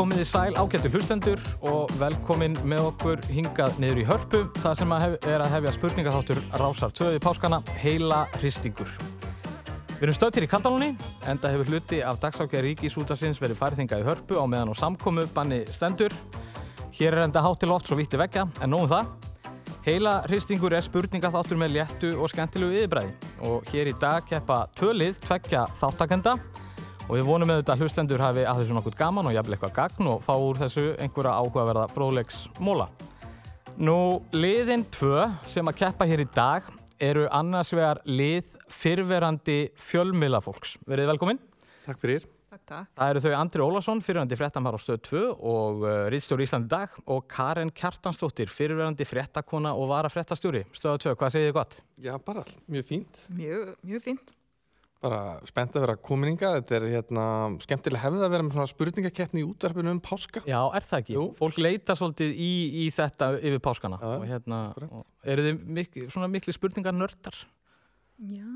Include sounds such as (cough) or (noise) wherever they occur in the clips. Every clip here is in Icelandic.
Komið í sæl ágættu hlustendur og velkomin með okkur hingað niður í hörpu það sem að hef, er að hefja spurningaþáttur Rásar 2 í páskana heila hristingur. Við erum stöðtir í Kaldalóni, enda hefur hluti af dagsákja ríkisútasins verið færið þingað í hörpu á meðan og samkomu banni stendur. Hér er enda hátt til oft svo vítti vekja, en nóðum það. Heila hristingur er spurningaþáttur með léttu og skemmtilegu yfirbræði og hér í dag keppa tvölið tvekja þáttakenda og við vonum auðvitað að hlustendur hafi að þessu nokkuð gaman og jafnvel eitthvað gagn og fá úr þessu einhverja áhugaverða fróðleiks móla. Nú, liðin tvö sem að keppa hér í dag eru annars vegar lið fyrverandi fjölmiðlafólks. Verið velkomin. Takk fyrir. Takk, takk. Það eru þau Andri Ólafsson, fyrirverandi fréttamar á stöð 2 og uh, Ríðstjóri Íslandi dag og Karen Kjartansdóttir, fyrirverandi fréttakona og vara fréttastjóri. Stöð 2, hvað segir þið gott? Já, bara mjög fínt. Mjög, mjög fínt. Bara spennt að vera komininga. Þetta er hérna skemmtilega hefðið að vera með svona spurningakeppni í útvarpinu um páska. Já, er það ekki? Jú. Fólk leita svolítið í, í þetta yfir páskana Já, og hérna, og eru þið mik svona miklu spurningar nördar? Já,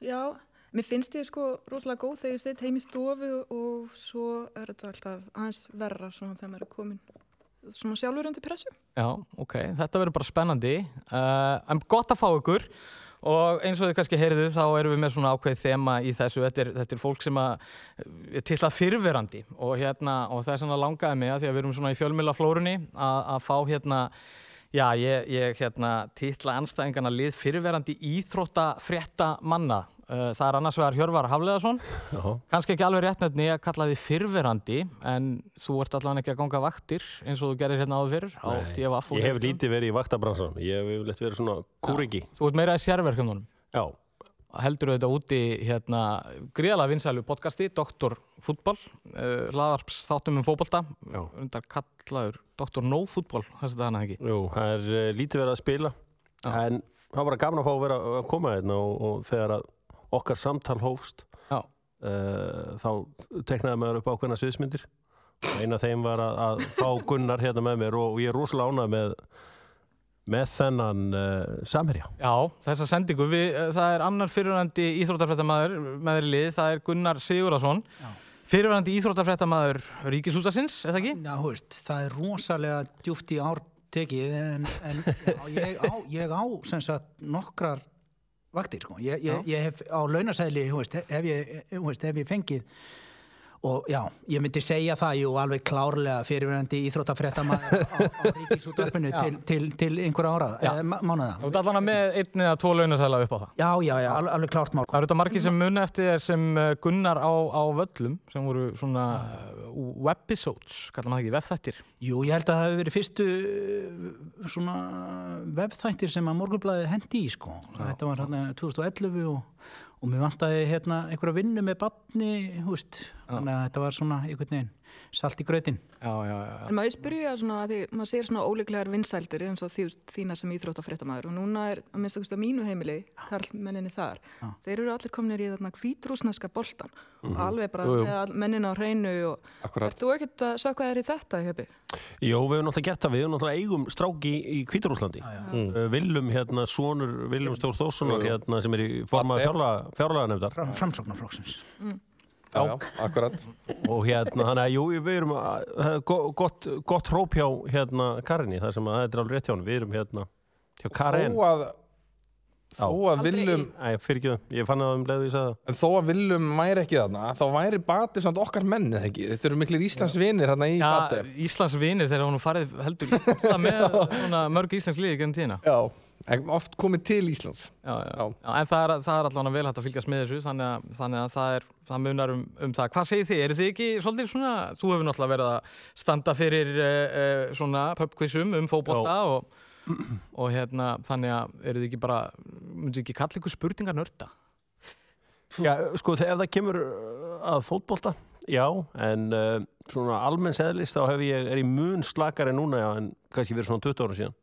já. Mér finnst ég sko rosalega góð þegar ég set heim í stofu og svo er þetta alltaf aðeins verra svona þegar maður er komin svona sjálfur undir pressu. Já, ok, þetta verður bara spennandi uh, en gott að fá ykkur og eins og þið kannski heyrðu þá erum við með svona ákveð þema í þessu. Þetta er, þetta er fólk sem er til að fyrverandi og hérna og það er svona langaði mig að því að við erum svona í fjölmjöla að, að fá hérna já, ég, ég hérna titla anstæðingarna lið fyrverandi íþrótta frétta manna það er annars vegar Hjörvar Hafleðarsson kannski ekki alveg rétt nefni að kalla því fyrverandi en þú ert allavega ekki að ganga vaktir eins og þú gerir hérna áður fyrir á og ég hef lítið verið í vaktabransan, ég hef yfirleitt verið svona kúriki. Þú ert meira í sérverkjumnum Já, heldur þetta úti hérna gríðalega vinsælu podcasti Doktor fútbol uh, hlaðarps þáttum um fótbolta Já. undar kallaður Doktor No fútbol þessi þetta hana ekki? Jú, það er uh, lítið verið að spila, Já. en það var bara gaman að fá að vera að koma hérna og, og þegar að okkar samtal hófst, Já. uh, þá teknaði maður upp ákveðna sviðsmyndir. Einn af þeim var að, að fá Gunnar hérna með mér og, og ég er rosalega ánað með, með þennan uh, samherja. Já, þessa sendingu, við, uh, það er annar fyrirvændi íþróttarfrættamæður með þeirri lið, það er Gunnar Sigurðarsson fyrirvændi íþróttarfrættamæður Ríkisútasins, er það ekki? Já, veist, það er rosalega djúft í ár tekið en, en já, ég á, ég á sem sagt nokkrar vaktir, sko. Ég, ég, ég hef á veist, hef ég, hef ég fengið og já, ég myndi segja það, jú, alveg klárlega fyrirverandi íþróttafréttamaður á, á (laughs) ríkisútvarpinu til, til, til einhverja ára, Já. eða mánuða. Þú ert allan með einn eða tvo launasæla upp á það Já, já, já, alveg, alveg klárt mál. Það eru þetta margir sem muni eftir þér sem uh, Gunnar á, á völlum sem voru svona uh, webisodes, kallar maður ekki, vefþættir Jú, ég held að það hefur verið fyrstu uh, svona vefþættir sem að morgunblæði hendi í sko. Þetta var hérna 2011 og, og mér vantaði hérna einhverja vinnu með batni, hú veist, þannig að þetta var svona einhvern veginn salt í grötin. Já, já. En maður spyrja svona að því maður segir svona ólíklegar vinsældir eins og því, þínar sem íþróttafréttamaður og núna er að minnst okkur mínu heimili, karlmenninni þar, Já. þeir eru allir komnir í þarna hvítrúsneska boltan og alveg bara með mennin á hreinu og Akkurat. ert þú ekkert að sjá hvað er í þetta, Hjöpi? Jó, við hefum náttúrulega gert það, við hefum náttúrulega eigum stráki í Kvítarúslandi. Mm. Uh, Viljum, hérna, sonur Viljum Stór Þórssonar, Jú, jú. hérna, sem er í formað Baddi. fjárlaga nefndar. Fram, framsóknarflokksins. Já, já, akkurat. og hérna, þannig að jú, við erum að, það go- gott, gott hróp hjá hérna Karinni, það sem að það er alveg rétt hjá hann við erum hérna hjá Karin Þó að, þó að Aldrei viljum, Æ, fyrir ekki það, ég fann að um leiðu ég sagði það. En þó að viljum væri ekki þarna, þá væri Bati samt okkar menn, eða ekki? Þetta eru miklir Íslands vinir þarna í Já, Bati. Íslands vinir þegar hún farið heldur með (laughs) svona mörg Íslands liði genn tíðina. Já, oft komið til Íslands. já, já. Já. Já, en það er, það er allavega vel hægt að fylgjast með þessu þannig að, þannig að það, er, það munar um, um það hvað segir þið, eru þið ekki svolítið svona þú hefur náttúrulega verið að standa fyrir uh, svona pubquizum um fótbolta og, og hérna þannig að eru þið ekki bara myndu ekki kalla ykkur spurningar nörda Já, sko, þegar ef það kemur uh, að fótbolta, já en uh, svona almenns eðlist þá hef ég, er ég mun slakari núna já, en kannski verið svona 20 ára síðan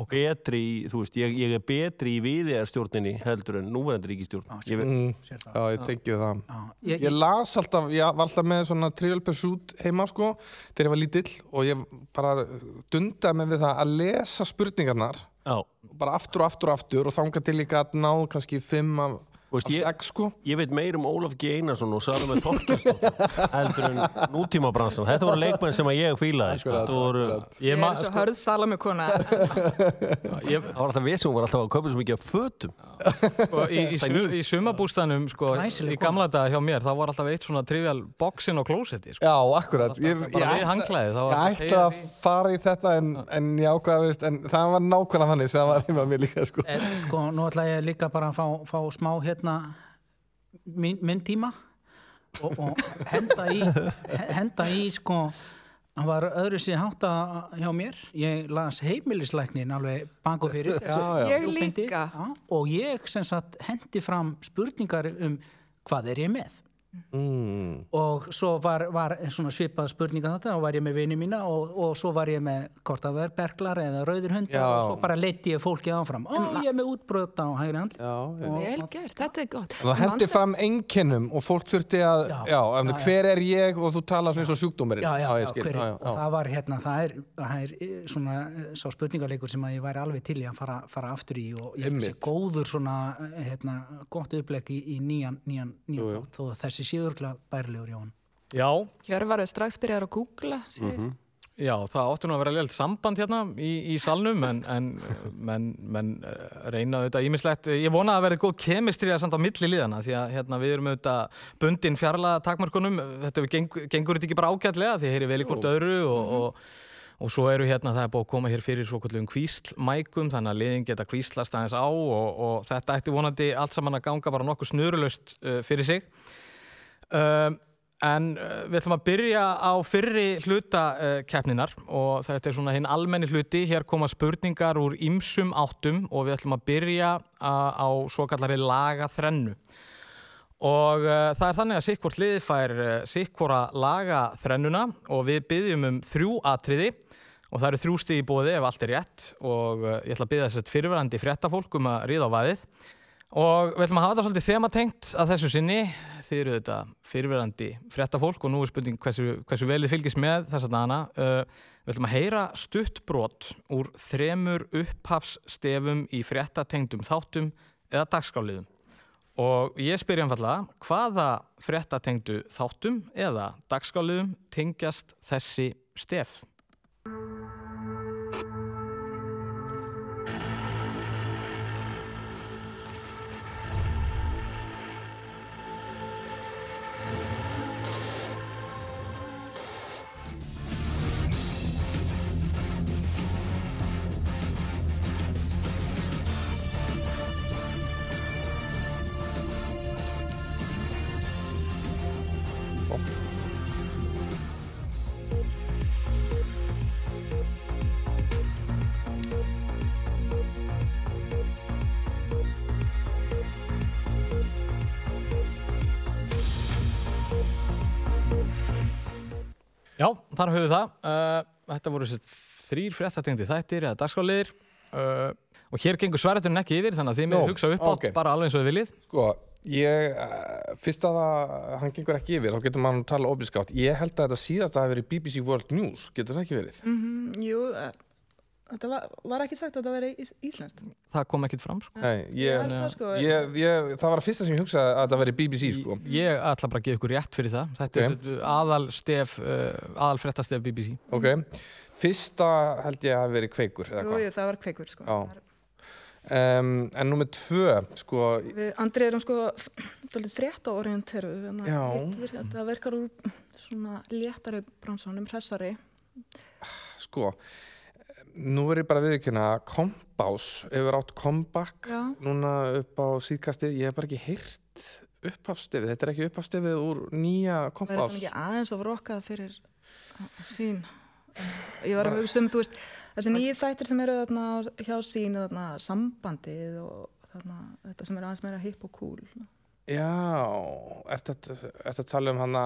og betri, í- þú veist, ég, ég er betri í viðegarstjórninni heldur en núverandi ríkistjórn Já, ég, Mm, já, ég tengi við það. Já, ég, Ég las alltaf, ég var alltaf með svona Trivial Pursuit heima sko þegar ég var lítill og ég bara dundaði mig við það að lesa spurningarnar já, bara aftur og aftur og aftur og þanga til líka að ná kannski fimm af veist, ég, sex sko ég veit meir um Ólaf G. Einarsson og Salome Þorkelsdóttir (laughs) heldur en nútíma bransan þetta voru leikmenn sem að ég fílaði sko. Voru. Ég er ma- svo sko- hörð salamikona. (laughs) ég, það var alltaf við sem var alltaf að köpa svo mikið af fötum sko, í, í, (laughs) su, í sumabústanum sko, í gamla daga hjá mér þá var alltaf eitt svona trivial boxin og klósetti sko. Já, akkurat Ég, bara við ætla- handklæði, þá var Ég þetta ætti að fara í þetta en, en ég veist, en það var nákvæmlega þannig sem það var heima mér líka sko. Sko, nú ætla ég líka bara að fá, fá smá hérna minn, minn tíma og, og henda í henda í sko hann var öðru sér hátta hjá mér. Ég las heimilislæknin alveg banku fyrir. Já, já. Ég og ég sem sagt hendi fram spurningar um hvað er ég með mm. og svo var, var svona svipað spurninga þetta og var ég með vini mína og, og svo var ég með hvort það var berglar eða rauður hundar Já. og svo bara leiti ég fólkið áfram ó, ég er með útbröð á hægri handli Já, já. Vel gert, þetta er gott. Það hendi fram einkennum og fólk þurfti að, já, Já, já, hver er ég og þú talar svona eins og sjúkdómurinn. já, já, já, ég skil. hver, já, já, og það var hérna það er, það er eh, svona eh, sá spurningarleikur sem að ég væri alveg til í að fara, fara aftur í og ég að Einmitt. góður svona eh, hérna, gott upplegg í, í nýjan, nýjan, nýjan þátt, þó að þessi séurgla bærilegur Jón Já, Hjörvar er strax byrjaður að googla. Mm já, það áttu nú að vera leilt samband hérna í, í salnum en, en menn, menn eh, reyna auðvitað ímislegt. Ég vona að verði góð kemistri að samt á milli liðana því að hérna, við erum auðvitað bundin fjarlaga takmarkunum. Þetta geng, gengur þetta ekki bara ágætlega því heyri vel í hvort öðru og, og, og svo eru hérna, það er búið að koma hér fyrir svo kallum kvíslmækum þannig að liðin geta kvíslast aðeins á og, og þetta ætti vonandi allt saman að ganga bara nokkuð snurulust uh, fyrir sig. Um, en uh, við ætlum að byrja á fyrri hluta uh, og þetta er svona hinn almenni hluti. Hér koma spurningar úr ýmsum áttum og við ætlum að byrja uh, á svo kallari lagaþrennu. Og uh, það er þannig að sikkvort liðið fær uh, sikkvora lagaþrennuna og við byggjum um þrjú atriði og það eru þrjú stig í bóði ef allt er rétt og uh, ég ætla að byggja þess að fyrirverandi fréttafólk um að ríða á vaðið. Og við ætlum að hafa þetta svolítið þematengt að þessu sinni. Þið eru þetta fyrirverandi fréttafólk og nú er spurning hversu, hversu vel þið fylgist með þess að dana. Uh, við ætlum að heyra stutt brot úr þremur upphafsstefum í fréttatengdum þáttum eða dagskáliðum. Og ég spyr einfallega, hvaða fréttatengdu þáttum eða dagskáliðum tengjast þessi stef? Þar höfum við það. Uh, þetta voru þrýr fréttatengdi þættir eða dagskáliðir uh, og hér gengur sverðurinn ekki yfir þannig að þið með Nú, hugsa upp átt ok. bara alveg eins og þið viljið. Sko, ég, uh, fyrst að það, hann gengur ekki yfir, þá getur maður að tala opinskátt. Ég held að þetta síðast að hafa verið BBC World News, getur það ekki verið? -hmm, jú, uh, þetta var, var ekki sagt að þetta veri ís íslenskt. Það kom ekkit fram, sko. Nei, Ég það sko. ég, ég, það var að fyrsta sem ég hugsaði að það verið BBC, sko. Ég ætla bara að gefa ykkur rétt fyrir það. Þetta Ok. er aðal stef, uh, aðal fréttastef BBC. Ok, fyrsta held ég að hafa verið kveikur, eða Jú, hvað? jú, það var kveikur sko. Um, en númer tvö, sko, Við Andri erum sko dálítið frétta orienteru Já. þetta verkar úr svona léttari bransanum, hressari sko, nú verður ég bara að viðkjöna kompás, hefur átt Já, núna upp á síðkastið, ég hef bara ekki heyrt upphafstefið, þetta er ekki upphafstefið úr nýja það er kompás. ekki aðeins of rokkað fyrir sín? Ég var að hugsa um, þú veist, þessi nýju þættir sem eru þarna hjá sín þarna sambandið og þarna þetta sem er aðeins meira hipp og cool. Já, ertu að, að tala um hana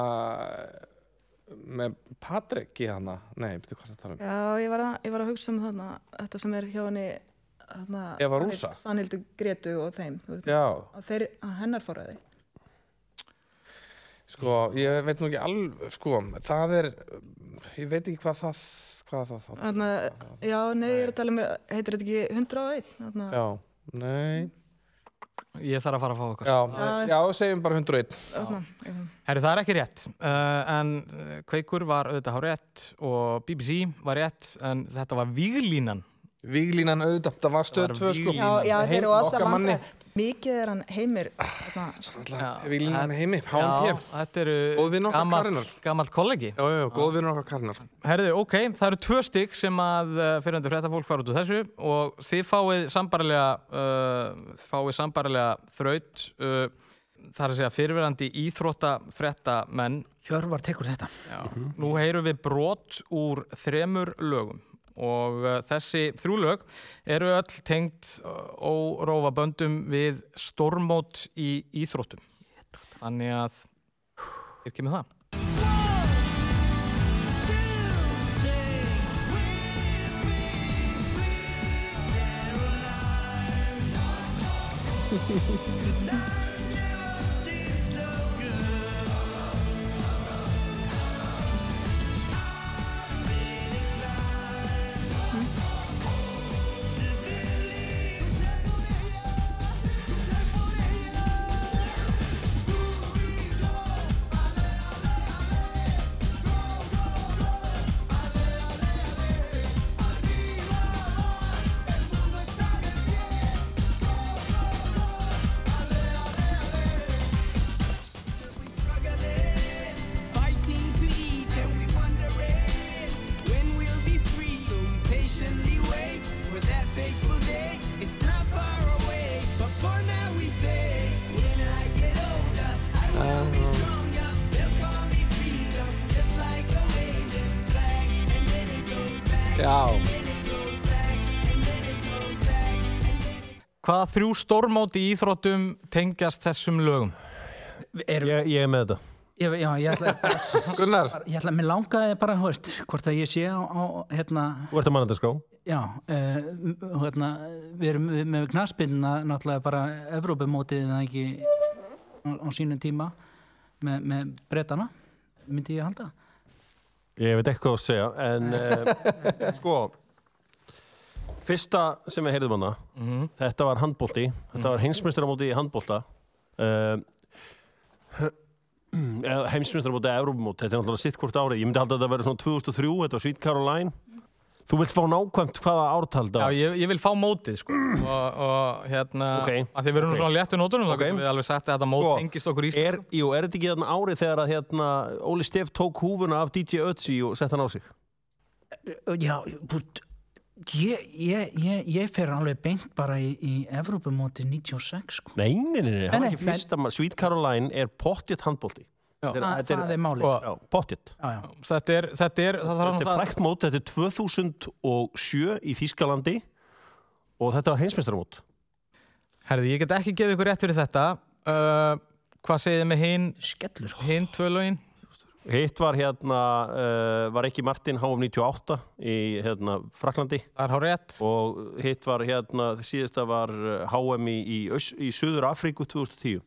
með Patrik í hana? Nei, betur hvað það tala um? Já, ég var að, ég var að hugsa um þarna þetta sem er hjá henni þarna, Eva Rúsa? Svanhildur Gretu og þeim veist, að þeir, hennar forræði sko, ég veit nú ekki alveg, sko, það er, ég veit ekki hvað það, hvað það þá. Já, nei, ég er að tala um heitir þetta ekki 101 þarna, Já, nei, ég þarf að fara að fá okkar Já, já, segjum bara 101 Þarna, já. Herri, það er ekki rétt uh, en uh, Kveikur var auðvitað há rétt og BBC var rétt en þetta var Víglínan Víglínan auðvitað, það var stöð Það var 2 sko. Já, já, þeir eru ósa okkar manni. vandræð. Mikið er hann heimir. þarna, Víglínan með heimi, Já, H&P gamall kollegi. Já, já, já, góð vinnur okkar Karnar. Herðu, ok, það eru tvö stygg sem að uh, fyrirhundi fréttafólk fara út úr þessu og þið fáið sambarilega uh, fáið sambarilega þraut uh, það er að segja fyrirverandi íþrótta fréttamenn Hjörvar tekur þetta. Já. Nú heyrum við brot úr þremur lögum og uh, þessi þrjú lög eru öll tengt uh, órófa böndum við stormót í íþróttum. Þannig að hér kemur það. Fighting (laughs) Hvaða þrjú stórmót í íþróttum tengjast þessum lögum? Er, Ég, ég er með þetta. ég, já, ég ætla, (laughs) Gunnar ég ætla, mér langaði bara, hú veist, hvort að ég sé á, á hérna, Þú ert að manna þetta skrá. já, uh, hérna, við erum við, með knaspinna náttúrulega bara Evrópumótið en ekki á, á sínum tíma með, með bretana, myndi ég halda. Ég veit ekki hvað að segja, en uh, (laughs) sko, fyrsta sem við heyrðum hana, þetta var handbólti, þetta var heimsmeistaramóti í handbólta, uh, heimsmeistaramóti (clears throat) eða Evrópumóti, þetta er náttúrulega sitt hvort árið, ég myndi halda að þetta verið svona 2003, þetta var Sweet Caroline, þú vilt fá nákvæmt hvaða ártalda? Já, ég, ég vil fá mótið sko (clears throat) og, og hérna, Ok. að því við erum nú Ok. svona léttu nótunum þá Ok. getum við alveg sagt að þetta mót Sko, tengist okkur í Er, jú, er þetta ekki þarna árið þegar að hérna, Óli Steff tók húfuna af DJ Ötzi og sett hann á sig? Já, bútt, ég, ég, ég, ég fer alveg beint bara í, í Evrópumótið 96, sko. Nei, nei, nei, nei, það Nei, var nei, ekki fyrsta. Sweet Caroline er pottitt handbólti. Þetta Það, það er málið. Pottitt. Þetta er, þetta er, Þetta er það frækt mót, þetta er 2007 í Þýskalandi og þetta var heimsmeistaramót. Herði, ég get ekki gefið ykkur rétt fyrir þetta uh, Hvað segið þið með hinn Skellur, hinn tvö lögin? Hitt var hérna, uh, var ekki Martin HM98 í hérna Fraklandi Það er hár rétt og hitt var hérna, síðasta var HM í, í, í Suður Afríku 2010.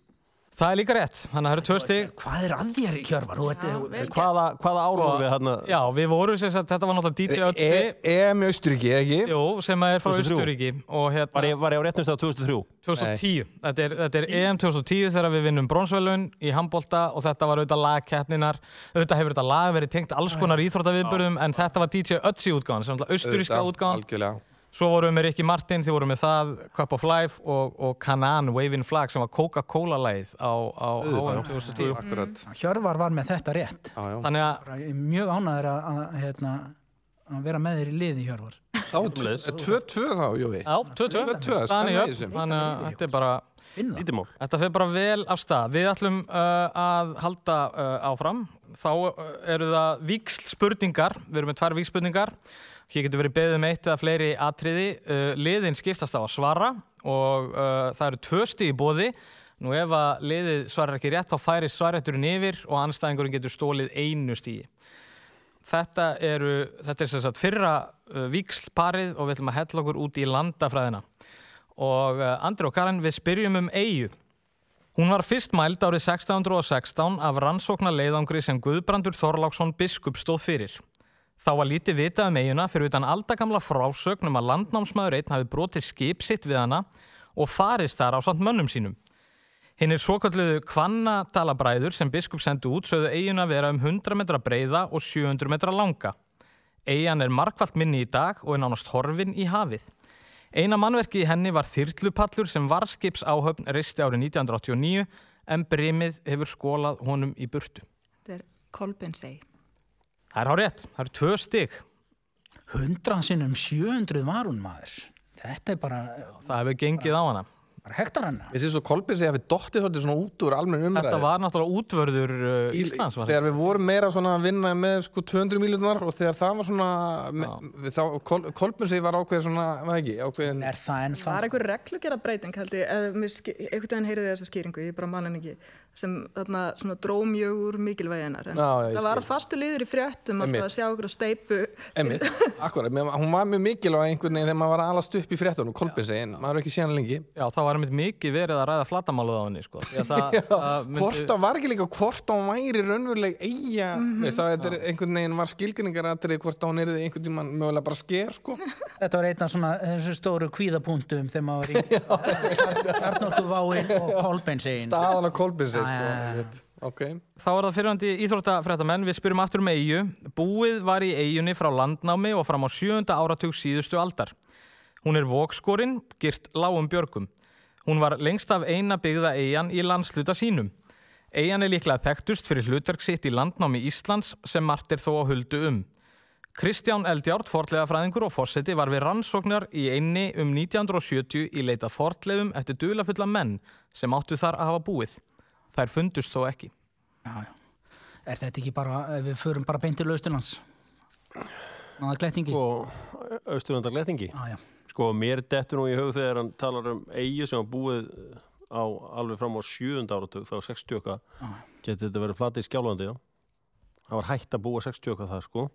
Það er líka rétt, þannig að það eru tvö stig Hvað er að þér, Hjörvar? Hvaða, hvaða árum Og- við hérna? Já, við vorum sem sagt, þetta var náttúrulega DJ Ötzi E- EM í Austuríki, ekki? Jú, sem er frá 2003. Austuríki og Var hérna ég, var ég á réttum stað 2003? 2010 þetta er, þetta er EM 2010 þegar við vinnum bronsvelun í handbolta og þetta var auðvitað lagkeppninar auðvitað hefur þetta lag verið tengt alls konar íþróttaviðbörðum en þetta var DJ Ötzi útgáðan sem er austuríska Auðvitað, útgáðan Algjörlega Svo vorum við með Ricky Martin, þið vorum með það, Cup of Life og, og Canan, Waving Flag sem var Coca-Cola-lægið á, á HM 2010. Akkurat Hjörvar var með þetta rétt. Já, já Þannig að, ég er Mjög ánæður að, að, hérna, að vera með þér í liði, Hjörvar. Það var 2-2 þá, Jói já, 22, 22, þannig spenna í upp, þessu. þannig að þetta er bara, Finn það. Lítið mál. þetta fyrir bara vel af stað. Við ætlum uh, að halda uh, áfram, þá uh, eru það víksl spurningar, við erum með tvær víksl spurningar, hér getur verið beðið um eitt eða fleiri atriði, uh, liðin skiptast á að svara og uh, það eru tvö stig í bóði, Nú ef að liðið svarar ekki rétt þá færi svarætturinn yfir og anstæðingurinn getur stólið einu stígi. Þetta, eru, þetta er sem sagt fyrra uh, víkslparið og við ætlum að hella okkur út í landafræðina. Og uh, Andri og Karin, við spyrjum um eigu. Hún var fyrst mæld árið 1616 af rannsóknar leiðangri sem Guðbrandur Þorláksson biskup stóð fyrir. Þá var lítið vitað um eiguna fyrir utan aldagamla frásögn um að landnámsmaður einn hafi brotið skip sitt við hana og farist þar á samt mönnum sínum. Hinn er svokölluðu Kvannadalabræður sem biskup sendi út sögðu eiguna vera um 100 metra breiða og 700 metra langa. Eigan er markvallt minni í dag og er nánast horfin í hafið. Eina mannverki í henni var þyrlupallur sem varskips áhöfn reisti árið 1989 en brimið hefur skólað honum í burtu. Þetta er Kolbensey. Það er hár rétt, það eru tvö stig. Hundrað sinnum 700 var hún maður. Þetta er bara, Það hefur gengið á hana. bara hektar hana. Við séum svo Kolbin sig að við dottið svolítið svona út úr almenn umræði. Þetta var náttúrulega útvörður uh, Í- Íslands. Var þegar við vorum meira svona að vinna með sko 200 miljónar og þegar það var svona me, þá, Kol, Kolbinsi var ákveðið svona, hvað ekki, ákveðin Er það en Það það? er einhver reglugera breyting held ég, einhvern veginn heyrði þessa skýringu, ég bara mann ekki, sem þarna svona dró mjög úr mikilvæginar. En Já, já, ég það var skil. fastu liður í fréttum Einmitt. alltaf að sjá okkur að steipu. Einmitt, (laughs) akkurat, mér- hún var mjög mikilvæg einhvern veginn þegar maður var að alast upp í fréttunum, Kolbinsi, en maður er ekki síðan lengi. Já, þá var einmitt mikið verið að ræða flatamálið á henni, sko. Því að það, (laughs) það Hvort hann var ekki líka, hvort hann væri raunveruleg eiga, veist það, þetta er einhvern veginn var skilgringar aðrið hvort hann er einhvern tímann mögulega bara sker, sko. (laughs) Þetta var einn af svona þessu stóru kvíðapunktum þegar maður var í Kjarnorkuváin og Kolbensegin. Staðan á já, já. Sko. Ok. Þá er það fyrirhandi íþróttafréttamenn, við spyrum aftur um eigu. Búið var í eigunni frá landnámi og fram á sjöunda áratug síðustu aldar. Hún er vókskorinn, gyrt lágum björgum. Hún var lengst af eina byggða eigan í landsluta sínum. Eigan er líklega þekktust fyrir hlutverk sitt í landnámi Íslands sem margt er þó að huldu um. Kristján Eldjárt, fortlegafræðingur og fórseti, var við rannsóknar í einni um 1970 í leita fortlegum eftir dulafulla menn sem áttu þar að hafa búið. Þær fundust þó ekki. Já, já. Er þetta ekki bara, ef við förum bara beint til Austurlands? Náða glettingi? og austurlandar lettingi Já, já. sko mér dettur nú í hug þegar hann talar um eigi sem var búið á alveg fram á sjöunda áratug þá 60 okkar geti þetta verið platið skjálfandi já það var hægt að búa 60 okkar það sko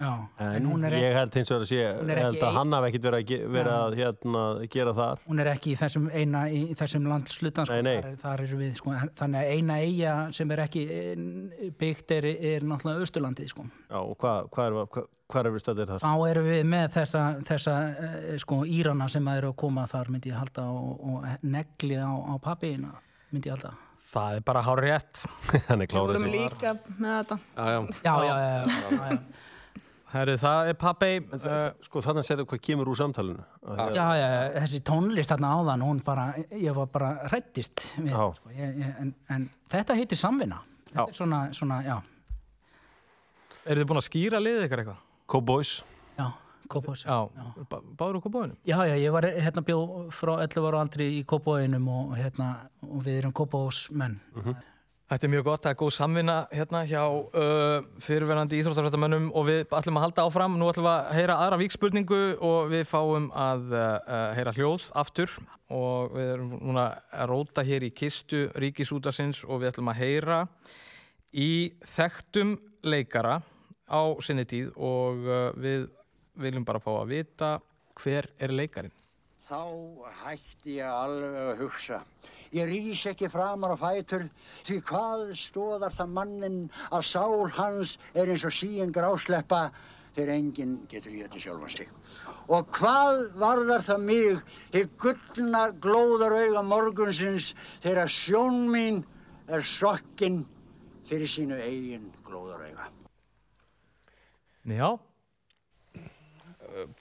já. en, hún er, ég held hins vegar að sé held ekki að hann hafi ekkit verið að, ge- verið að hérna, gera þar hún er ekki í þessum eina í þessum landslutan sko, Nei, nei. Þar, þar eru við sko, þannig að eina eiga sem er ekki eh, byggt er, er náttúrulega Austurlandið sko. já og hvað hva er, hva, hva er við stættir þar þá erum við með þessa, þessa eh, sko, írana sem eru að koma þar myndi ég halda og, og negli á, á pappiðina myndi ég halda Það er bara hár rétt. (laughs) hann er Við klárið vorum líka með þetta. Já, já. já, já, já, já, já, (laughs) já. Herru, það er pappi. Uh, sko þannig sérðu hvað kemur úr samtalinu Að- Já, já, þessi tónlist þarna áðan, hún bara, ég var bara hrættist við, Já. sko, ég, ég, en, en þetta heitir samvinna. Þetta Já. er svona, svona, já, eru þið búin að skýra liðið ykkur eitthvað? Cowboys já. Já, Bá, báður úr kópáðinu? Já, já, ég var hérna bjó frá 11 ára aldri í kópóinum og hérna, og við erum kópósmenn. Þetta er mjög gott, það er góð samvinna hérna hjá uh, fyrirverandi íþróttarfrættamönnum og við ætlum að halda áfram. Nú ætlum við að heyra aðra víkspurningu og við fáum að uh, heyra hljóð aftur og við erum núna að róta hér í kistu ríkisútasins og við ætlum að heyra í þekktum leikara á sinni tíð og uh, við viljum bara fá að vita hver er leikarin. Þá hætti ég alveg að hugsa. Ég rís ekki framar á fætur því hvað stóðar það mannin að sál hans er eins og síin grásleppa þegar enginn getur getið sjálfan sig. Og hvað varðar það mig í gullna glóðarauga morgunsins þegar sjón mín er sokkin fyrir sínu eigin glóðarauga. Já,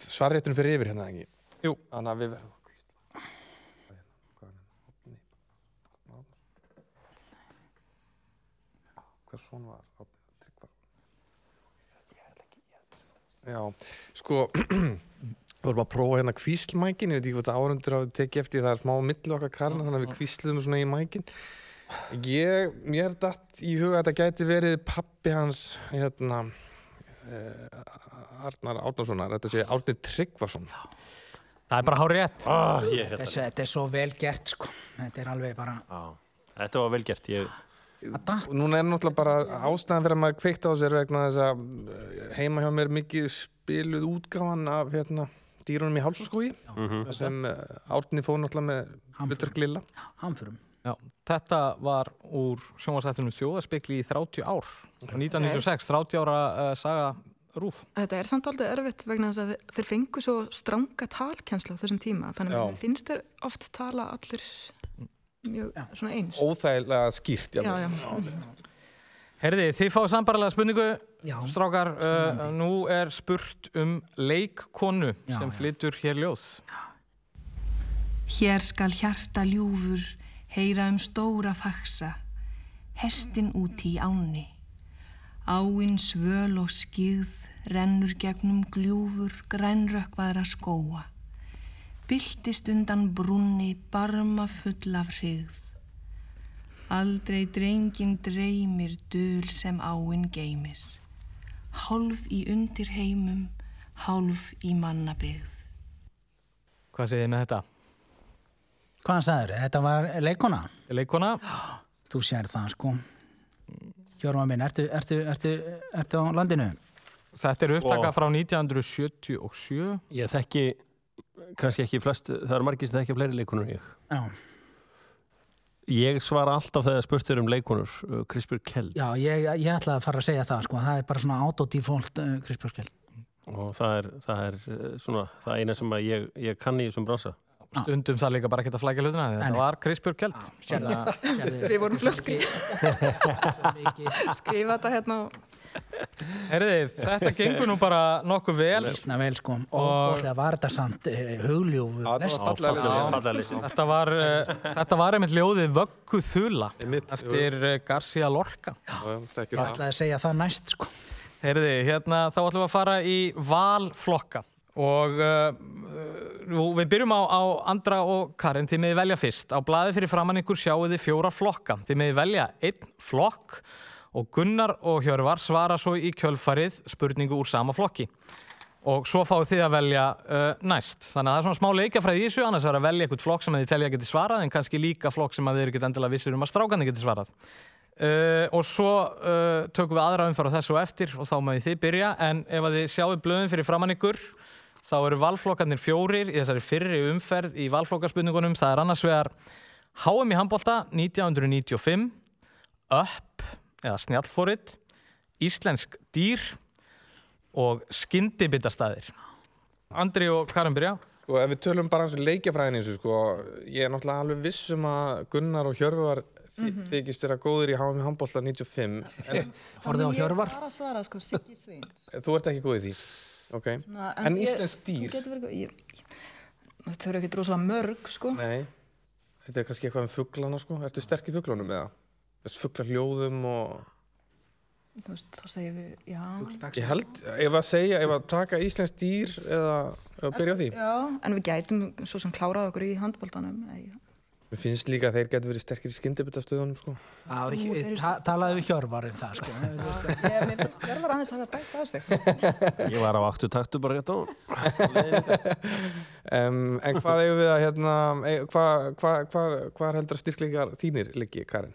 Svarrétturinn fyrir yfir hérna ekki. Jú, Þannig að við verðum Hvers son var Árni Tryggvason? Já, sko (clears throat) Við vorum að prófa hérna kvíslmækin, ég veit ekki hvað þetta árundur hafið tekið eftir, það er smá milli okkar karna, þannig að við kvísluðum svona í mækin. Ég, mér datt í huga að þetta gæti verið pappi hans, hérna, eh, Arnar Árnasonar, þetta sé Árni Tryggvason. Það er bara hár rétt. ah, Þessi, þetta er svo vel gert, sko. Þetta er alveg bara Já, þetta var vel gert ég, núna er náttúrulega bara ástæðan fyrir að maður kveikt á sér vegna þess að eh, heima hjá mér mikið spiluð útgáfan af hérna, dýrunum í hálsaskói sem uh, Árni fór náttúrulega með Lutverk Lilla. Hamförum. Já, þetta var úr sjónvarsættunum þjóðaspekli í 30 ár. 1996, 30 ára uh, saga rúf. Þetta er samt aldrei erfitt vegna þess að þeir fengu svo stranga talkjenslu á þessum tíma þannig að Já. mér finnst þeir oft tala allir mjög svona eins Óþægilega skýrt, Já, já. já, Herði, þið fáið sambarlega spurningu, Já. strákar, uh, nú er spurt um leikkonu Já, sem já. flytur hér ljóð. Hér skal hjarta ljúfur heyra um stóra faksa, hestin úti í ánni. Áinn svöl og skýð rennur gegnum gljúfur grænrökkvaðra skóa. Byltist undan brunni barma full af hrigð. Aldrei drengin dreymir dul sem áinn geymir. Hálf í undir heimum, hálf í mannabyggð. Hvað segið þið með þetta? Hvað sagður? Þetta var leikona? Leikkona, (gasps) Þú sér það sko. Hjörma minn, ertu, ertu, ertu, ertu á landinu? Þetta er upptaka Og- frá 1977. Ég þekki, kannski ekki flest, það eru margir sem þekki fleiri leikonur en ég. Já, Ég svara alltaf þegar spurt er um leikonur, uh, Krispur Kjeld. já ég, ég ætla að fara að segja það sko. Það er bara svona autodefault uh, krispjörskjald. Og það er, það er uh, svona, það eina sem að ég, ég kann í þessum bransa. Stundum það líka bara ekki að flækja hlutina. Þetta var Krispjörg Kjeld. Við vorum flöskri skrifa þetta hérna á Herði, þetta gengur nú bara nokkuð vel. Na vel sko. Og bóðslega var þetta samt hugljófu. Já, þetta var lýsing. Þetta var, einmitt ljóðið Vöggu Þula Einmitt, eftir uh, Garcia Lorca. Já, Ég ætlaði að segja það næst sko. Heyrði, hérna þá ætlum við að fara í valflokka og uh, nú, við byrjum á, á Andra og Karin, þið meði velja fyrst. Á blaði fyrir framann ykkur sjáu þið fjóra flokka. Þið meði velja einn flokk og Gunnar og Hjörvar svara svo í kjölfarið spurningu úr sama flokki. Og svo fáið þið að velja uh, næst. Þannig að það er svona smá leikafræði í þessu, annars er að velja eitthvað flokk sem þið telja að geti svarað, en kannski líka flokk sem þið eru ekki endilega vissir um að strákandi geti svarað. Uh, og svo uh, tökum við aðra umfara þessu og eftir og þá maður þið byrja en ef að þið sjáu blöðin fyrir framann ykkur þá eru valflokkarnir fjórir í þessari fyrri umferð í valflokkarspurningunum það er annars vegar HM í handbolta 1995 Up eða Snjallfórit Íslensk dýr og skyndibitastæðir Andri og Karin byrja. Sko, ef við tölum bara eins og leikjafræðin eins og sko, ég er náttúrulega alveg viss um að Gunnar og Hjörvar mm þykist vera góðir í HM handbólta 95 en Horfðu á Hjörvar. Ég var að svara sko Siggi Sveins þú ert ekki góð í því. Ok, Svona, en ég- íslensk Þú dýr? getur verið ég- Það eru ekki drosalega mörg sko. Nei, þetta er kannski eitthvað um fugglana sko, ertu sterk í fugglunum eða? Þess fugglar hljóðum og Þú veist, þá segjum við, já ég held, ef að segja, ef að taka íslensk dýr eða, eða byrja á því Já, en við gætum svo sem klárað okkur í handbóltanum mér finnst líka að þeir getur verið sterkir í skyndibittastöðunum sko. Ta talaði við Hjörvar um það sko. (laughs) Ég, mér finnst Hjörvar aðeins að það bæta á sig Ég var á áttu taktu bara rétt á. um, (laughs) en hvað eigum við að hérna, e- hvað hva, hva, hva heldur að styrklingar þínir liggi, Karin?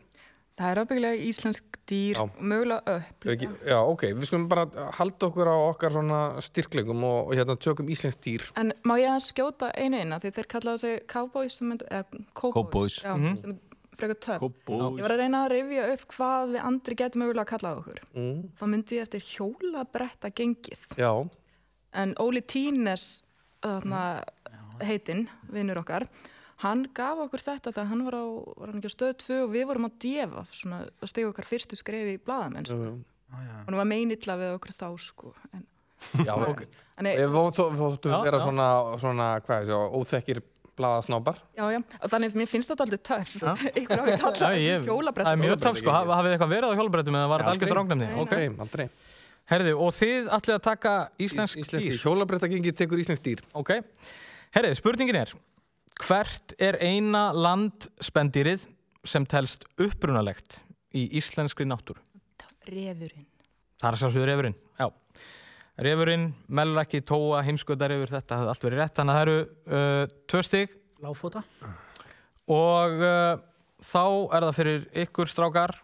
Það er ábyggilega íslensk dýr, Já. mögulega upp Ekki, já, ok, við skulum bara halda okkur á okkar svona styrklingum og, og hérna tökum íslensk dýr. En má ég að skjóta einu eina því þeir kallaðu sig cowboys eða cowboys. Já, Mhm. sem er frekar Cowboys. Ég var að reyna að rifja upp hvað við andri getum mögulega að kalla okkur Mm. þá myndi ég eftir hjólabretta gengið Já, en Óli Tínes þarna, heitinn, vinnur okkar hann gaf okkur þetta þegar hann var á, var hann ekki á stöð 2 og við vorum að defa svona, að stiga okkar fyrstu skrefi í blaðamenn sko. já, og hann var meinilla við okkur þá sko. en, já, ok. en, Við þó- þóttum Já, vera já. svona, svona, hvað það, óþekkir blaðasnápar. já, já, þannig að mér finnst þetta aldrei töff (laughs) ykkur hafi kallað hjólabretta Það er mjög töff sko, hafið þið eitthvað verið á hjólabrettum eða var þetta algjört rángnemni? Ok, Aldrei, aldrei. herðu, og þið ætlið að taka íslensk Íslensk dýr? dýr. Hjólabretta tekur íslensk dýr. Ok, herðu, spurningin er Hvert er eina landspendýrið sem telst upprunalegt í íslenskri náttúru? refurinn Það er sjálfsögður refurinn, já. Refurinn, mellrækki, tóa, heimskautarefur, þetta hefði allt verið rétt. Þannig að það eru uh, tvö stig Láfóta. og uh, þá er það fyrir ykkur strákar.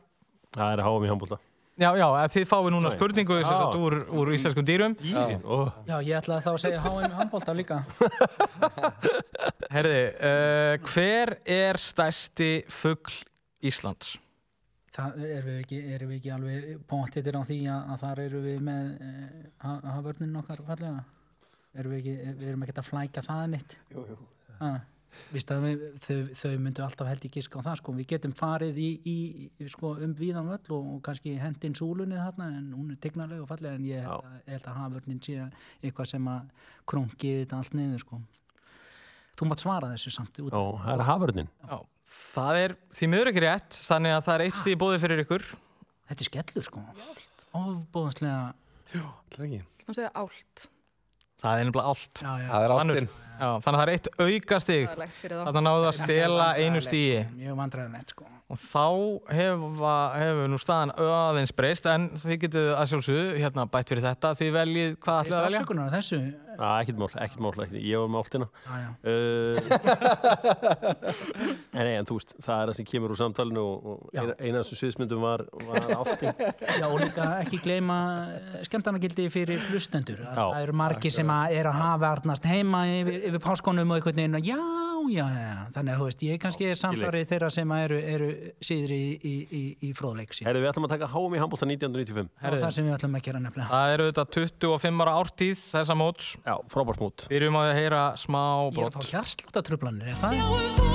Það er háum í handbólta. Já, já, ef þið fáið núna Nei. spurningu sem sagt, úr, úr íslenskum dýrum. Dýrin. Ó, Já, ég ætlaði þá að segja HM handbólta líka. (laughs) Herði, uh, hver er stærsti fugl Íslands? það erum við ekki, erum við ekki alveg póntittir á því að, að þar eru við með uh, haförnin okkar fallega erum við ekki, við erum ekki að flækja það neitt jú, jú. Ah, víst að við, þau, þau myndu alltaf held ekki á það sko, við getum farið í, í, í sko, um víðan völl og, og kannski hendin súlunni þarna en hún er tegnarlega og fallega en ég held að, held að haförnin sé eitthvað sem að krungi þetta allt niður sko. Þú mátt svara þessu samt út. Já, það er haförnin. Já, það er því miður ekki rétt þannig að það er eitt stíð bóði fyrir ykkur. Þetta er skellur sko. Ofbóðslega ált. Það er nefnilega allt já, já. Það er. Já, þannig að það er eitt er fyrir þá. Þannig að náðu að stela einu stígi mjög vandræðilegt sko og þá hefa, hefur nú staðan aðeins breyst en þið getur að sjálfsögðu hérna bætt fyrir þetta. Þið veljið hvað ætlið að velja? afsökunar þessu? Já, ekkert mál, ekkert mál, ekkert. ég var með áltina já, já. uh, (laughs) en, nei, en þú veist það er það sem kemur úr samtalinu og, og eina, af þessum sviðsmyndum var, var áltin (laughs) já og líka ekki gleyma skemmtarnagildi fyrir hlustendur. Það eru margir sem að er að hafa arnast heima yfir, yfir páskonum og einhvern veginn og já, já, já, þannig að þú veist ég kannski er samsvarið þeirra sem að eru, eru síður í, í, í, í fróðleik sín Herðu, við ætlum að taka háum í handbólta 1995 og það sem við ætlum að gera nefnilega. Það eru þetta 25 ára ártíð þessa móts. Já, frábært mót. Á því að heyra smá ég er að brot fá hjarslóta trublanir er það?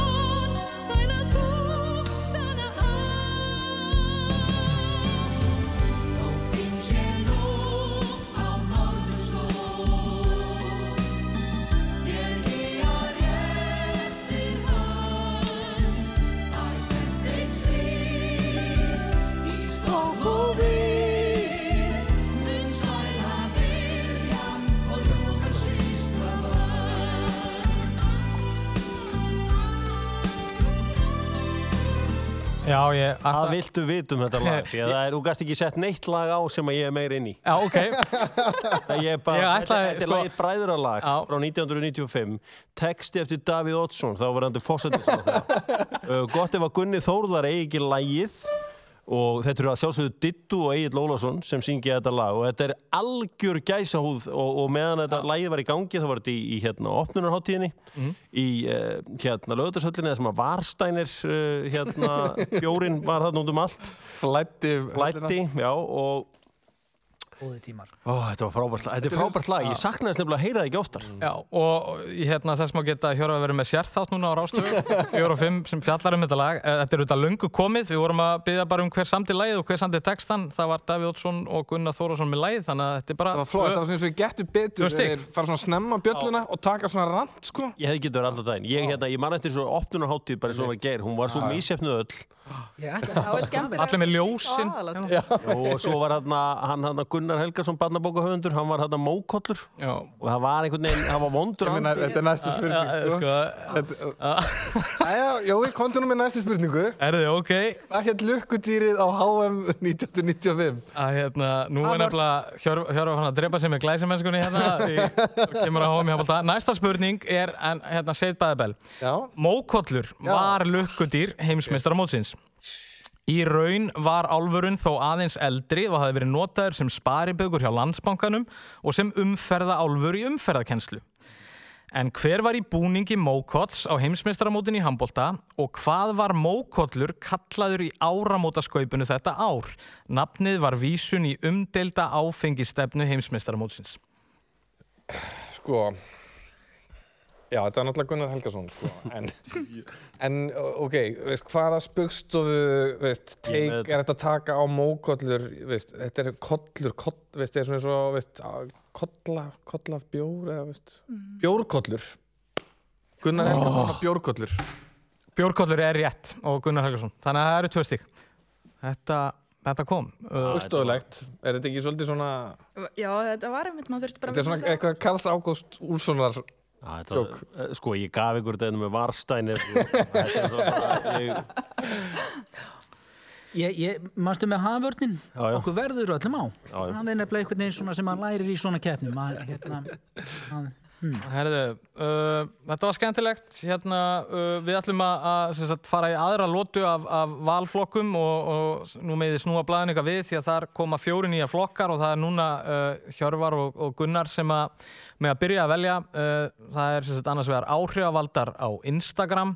Ég ætla viltu vita um þetta lag? (laughs) Því að það er, þú gast ekki sett neitt lag á sem að ég er meir inn í. Já, ok. Það (laughs) ég er bara, Ég þetta, ætlaði, þetta er sko- lagið Bræðralag Já. frá 1995 Texti eftir Davíð Oddsson, þá var hann til fósættis uh, (laughs) Gott ef að Gunni Þórðar eigi ekki lagið og þetta eru að sjálfsögðu Dittu og Egil Lólasson sem syngja þetta lag. Og þetta er algjör gæsahúð og, og meðan þetta lagið var í gangi þá var þetta í, í hérna opnunarháttíðinni í uh, hérna lögutarsöllinni þar sem að Varstænir uh, hérna bjórin var þarna út um allt. Flætti. Flætti, já og Góði tímar. Ó, þetta var frábært lag, þetta er frábært lag, ég saknaði þess nefnilega að heyra það ekki oftar. Já, og hérna þess má geta að Hjóra að vera með sérþátt núna á Rástöfu 4 (laughs) og 5 sem fjallar um þetta lag. Eh, Þetta er auðvitað löngu komið, við vorum að byggja bara um hver samdi lagið og hver samdi textan Það var Davíð Oddsson og Gunnar Þórásson með lagið Þannig að þetta er bara Það var flott, það var svona eins og við getum betur Tvö stig. þeir fara svona snemma bjölluna og taka svona rand, sko. Ég hefði getið verið alltaf daginn, ég, hérna, ég man eftir svo opnunarháttíð bara eins og hún var geir, hún var svo mísefnuð öll Er. Allir með ljósin. Já. og svo var hann hann Gunnar Helgason barnabókahöfundur, hann var hérna mókollur Já, og það var einhvern veginn, hann var vondur andi. Þetta er næsta spurning, sko. sko, Jói, komdu nú með næsta spurningu. er þið ok? Hvað hétt lukkudýrið á HM 1995? Að hérna, nú er nefnilega Hjörvar hann að drepa sig með glæsimennskunni hérna (laughs) kemur að hómi hafalda Næsta spurning er, en, hérna, Seyd Bæðabell Já. Mókollur var lukkudýr heimsmeistara mótsins. Í raun var álfurinn þó aðeins eldri og hafði verið notaður sem sparibögur hjá landsbankanum og sem umferða álfur í umferðakennslu. En hver var í búningi Mókolls á heimsmeistaramótin í handbolta og hvað var Mókollur kallaður í áramótaskaupinu þetta ár? Nafnið var vísun í umdelda áfengistefnu heimsmeistaramótsins. Sko, já, þetta var náttúrulega Gunnar Helgason, sko, (laughs) en, en ok, veist, hvaða spugstofu, veist, teik er þetta að taka á mókollur, veist, þetta er kollur, koll, veist, þetta er svona eins og, veist, kolla, kolla af bjór, eða, veist, bjórkollur. Gunnar Helgason og bjórkollur. Bjórkollur er rétt og Gunnar Helgason. Þannig að það eru tvö stík. Þetta, þetta kom. Spugstofulegt, er þetta ekki svolítið svona, Já, þetta var einmitt, maður þurfti bara þetta er svona eitthvað Karls Ágúst þetta var, eh, sko, ég gaf ykkur þetta með varstænir manstu með hafvörnin Já, já. okkur verður öllum á. Það er nefnilega einhvern veginn svona sem maður lærir í svona keppnum. Að, hérna, að, Herðu, uh, þetta var skemmtilegt. Hérna, uh, við ætlum að, sagt, fara í aðra lótu af, af valflokkum og, og nú með þið snúa blæðin eitthvað við því að þar koma fjóri nýja flokkar og það er núna uh, Hjörvar og, og Gunnar sem að með að byrja að velja. Uh, það er sagt, annars vegar áhrifavaldar á Instagram,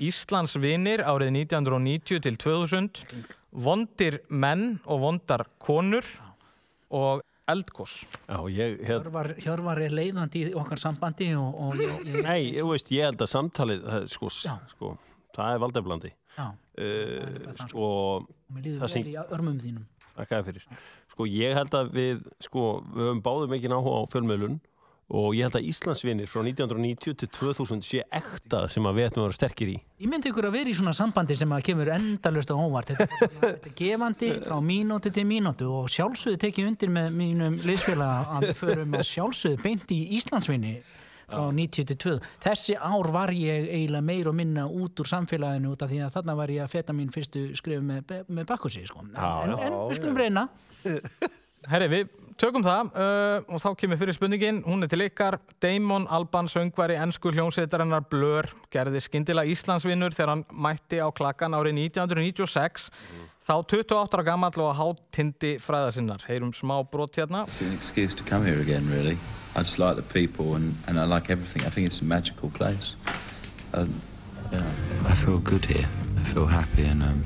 Íslands vinir árið 1990 til 2000 vondir menn og vondar konur. Og ég, hér, Hjörvar, Hjörvar er leiðandi í okkar sambandi og, og ég, ég, nei, þú veist, ég held að samtalið, það, sko, sko, það er valdeflandi. já, Uh, það, sko, mér líður Það vel sem- í örmum þínum. Sko, ég held að við, sko, við höfum báðum ekki áhuga á fjölmiðlun og ég held að Íslandsvinir frá 1990 til 2000 sé ekta sem að við ættum að vera sterkir í. Ég myndi ykkur að vera í svona sambandi sem að kemur endalust og óvart. Þetta, er- þetta er gefandi frá mínúti til mínútu og sjálfsögðu tekið undir með mínum liðsfélag að við förum að sjálfsögðu beint í Íslandsvinni frá 90 til 2. Þessi ár var ég eiginlega meir og minna út úr samfélaginu út af því að þarna var ég að feta mín fyrstu skrif með, með bakkursi. Sko. En, en við skulum reyna. Herri, við tökum það uh, og þá kemur fyrir spurningin, hún er til ykkar Damon Alban, söngvari, ennsku hljómsveitarinnar Blur, gerði skyndilega Íslandsvinnur þegar hann mætti á klakkan árið 1996 þá 28 ára gamall og hátindi fræðasinnar heyrum smá brot hérna It's an excuse to come here again, really. I just like the people and, and I like everything. I think it's a magical place. Um, you know, I feel good here. I feel happy and um,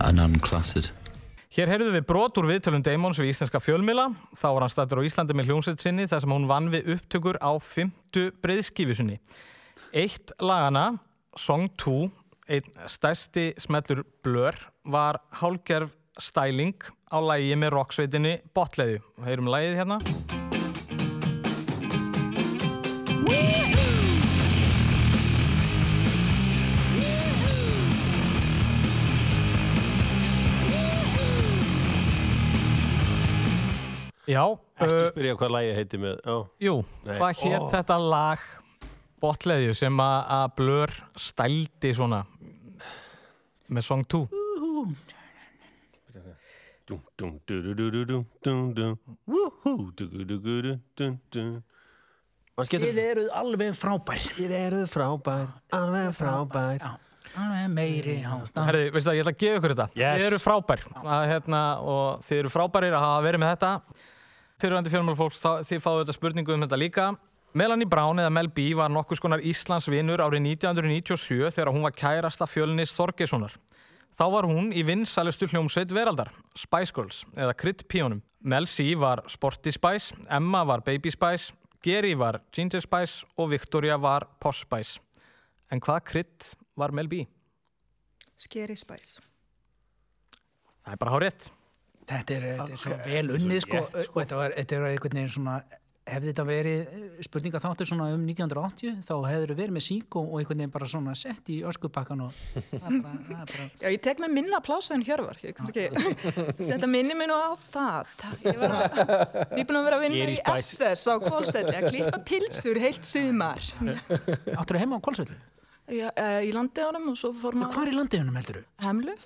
and uncluttered. Hér heyrðum við brot úr viðtölum Damons við íslenska fjölmila. Þá var hann stættur á Íslandi með hljómsveit sinni þar sem hún vann við upptökur á fymtu breyðskifusunni. Eitt lagana, Song 2, einn stærsti smellur Blur, var hálgerf stæling á lægi með rocksveitinni Botleðu. Heyrum lægið hérna. Já, Ekki uh, spyrja hvað lægi heiti með, já. jú, Nei. hvað hétt Ó. þetta lag Botleðu sem að Blur stældi svona með Song 2? Dum, dum, du, du, du, du, dum, dum, dum. Woohoo, du, du, du, du, du, dum, dum. Mann Þið getur... eruð alveg frábær. Við erum frábær, alveg frábær. Já, alveg meiri. Herði, veistu það, ég ætla að gefa ykkur þetta. Yes. Þið eru frábær að, hérna, og þið eru frábærir að hafa verið með þetta. Fyrirvændi fjölmálfólks, þið fáðu þetta spurningu um þetta líka. Melanie Brown eða Mel B var nokkus konar Íslands vinnur árið 1997 þegar hún var kærasta fjölnis Þorgessonar. Þá var hún í vinsælustu hljómsveit veraldar, Spice Girls eða Crit Píónum. Mel C var Sporty Spice, Emma var Baby Spice, Geri var Ginger Spice og Victoria var Posh Spice. En hvað Crit var Mel B? Scary Spice. Það er bara hár rétt. Þetta er, þetta er svo vel unnið sko, og þetta var, þetta var einhvern veginn svona hefði þetta verið spurninga þáttur svona um 1980 þá hefur verið með sík og, einhvern veginn bara svona sett í öskupakkan og er bara, er bara Já, ég tek með minna plása en Hjörvar. Ég kannski ekki, þetta minni mig nú á það. Ég var að, er búin að vera að vinna í. SS á Kvolsvelli að klippa pilsur heilt sumar. áttur heima á Kolsvelli Já, eh, í landegunum og svo fór Hvar maður í landegunum heldur þú? hemlu.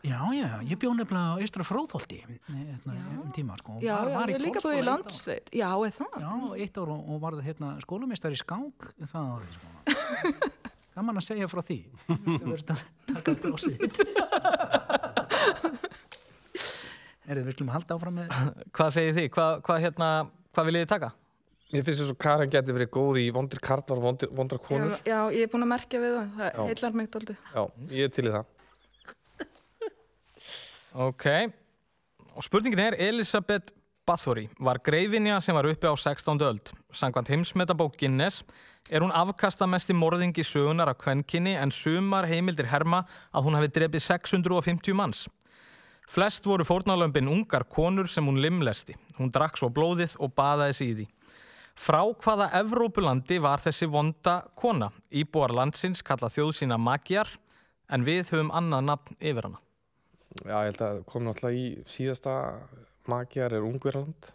Já, já, ég bjó nefnilega á Eistra Fróðholti hérna, um tíma sko. Já, Var- já, var í ég líka búið í landsveit. Já, er það? Já, eitt ár og, og varði hérna skólumeistar í skák það árið sko. (laughs) Gaman að segja frá því Þetta verður að taka blósið þitt (laughs) Erðu, við skulum halda áfram með (laughs) Hvað segir þið? Hvað, hvað, hérna, hvað viljið þið taka? Mér finnst þess að Karen geti verið góð í vondir karlar og vondir, vondrar Já, konur. já, ég er búin að merkja við það. Það Já. heillar mig dóldi. Já, ég er til í það. Ok. Og spurningin er, Elisabeth Bathory var greifinja sem var uppi á 16. öld. Samkvæmt heimsmetabók Guinness er hún afkastamesti morðingi sögunar af kvenkinni en sumar heimildir herma að hún hafi drepið 650 manns. Flest voru fórnarlömpin ungar konur sem hún limlesti. Hún drakk svo blóðið og baðaði sig í því. Frá hvaða Evrópulandi var þessi vonda kona? Íbúar landsins kalla þjóð sína magjar en við höfum annað nafn yfir hana. Já, ég held að kom náttúrulega í síðasta magjar er Ungverland.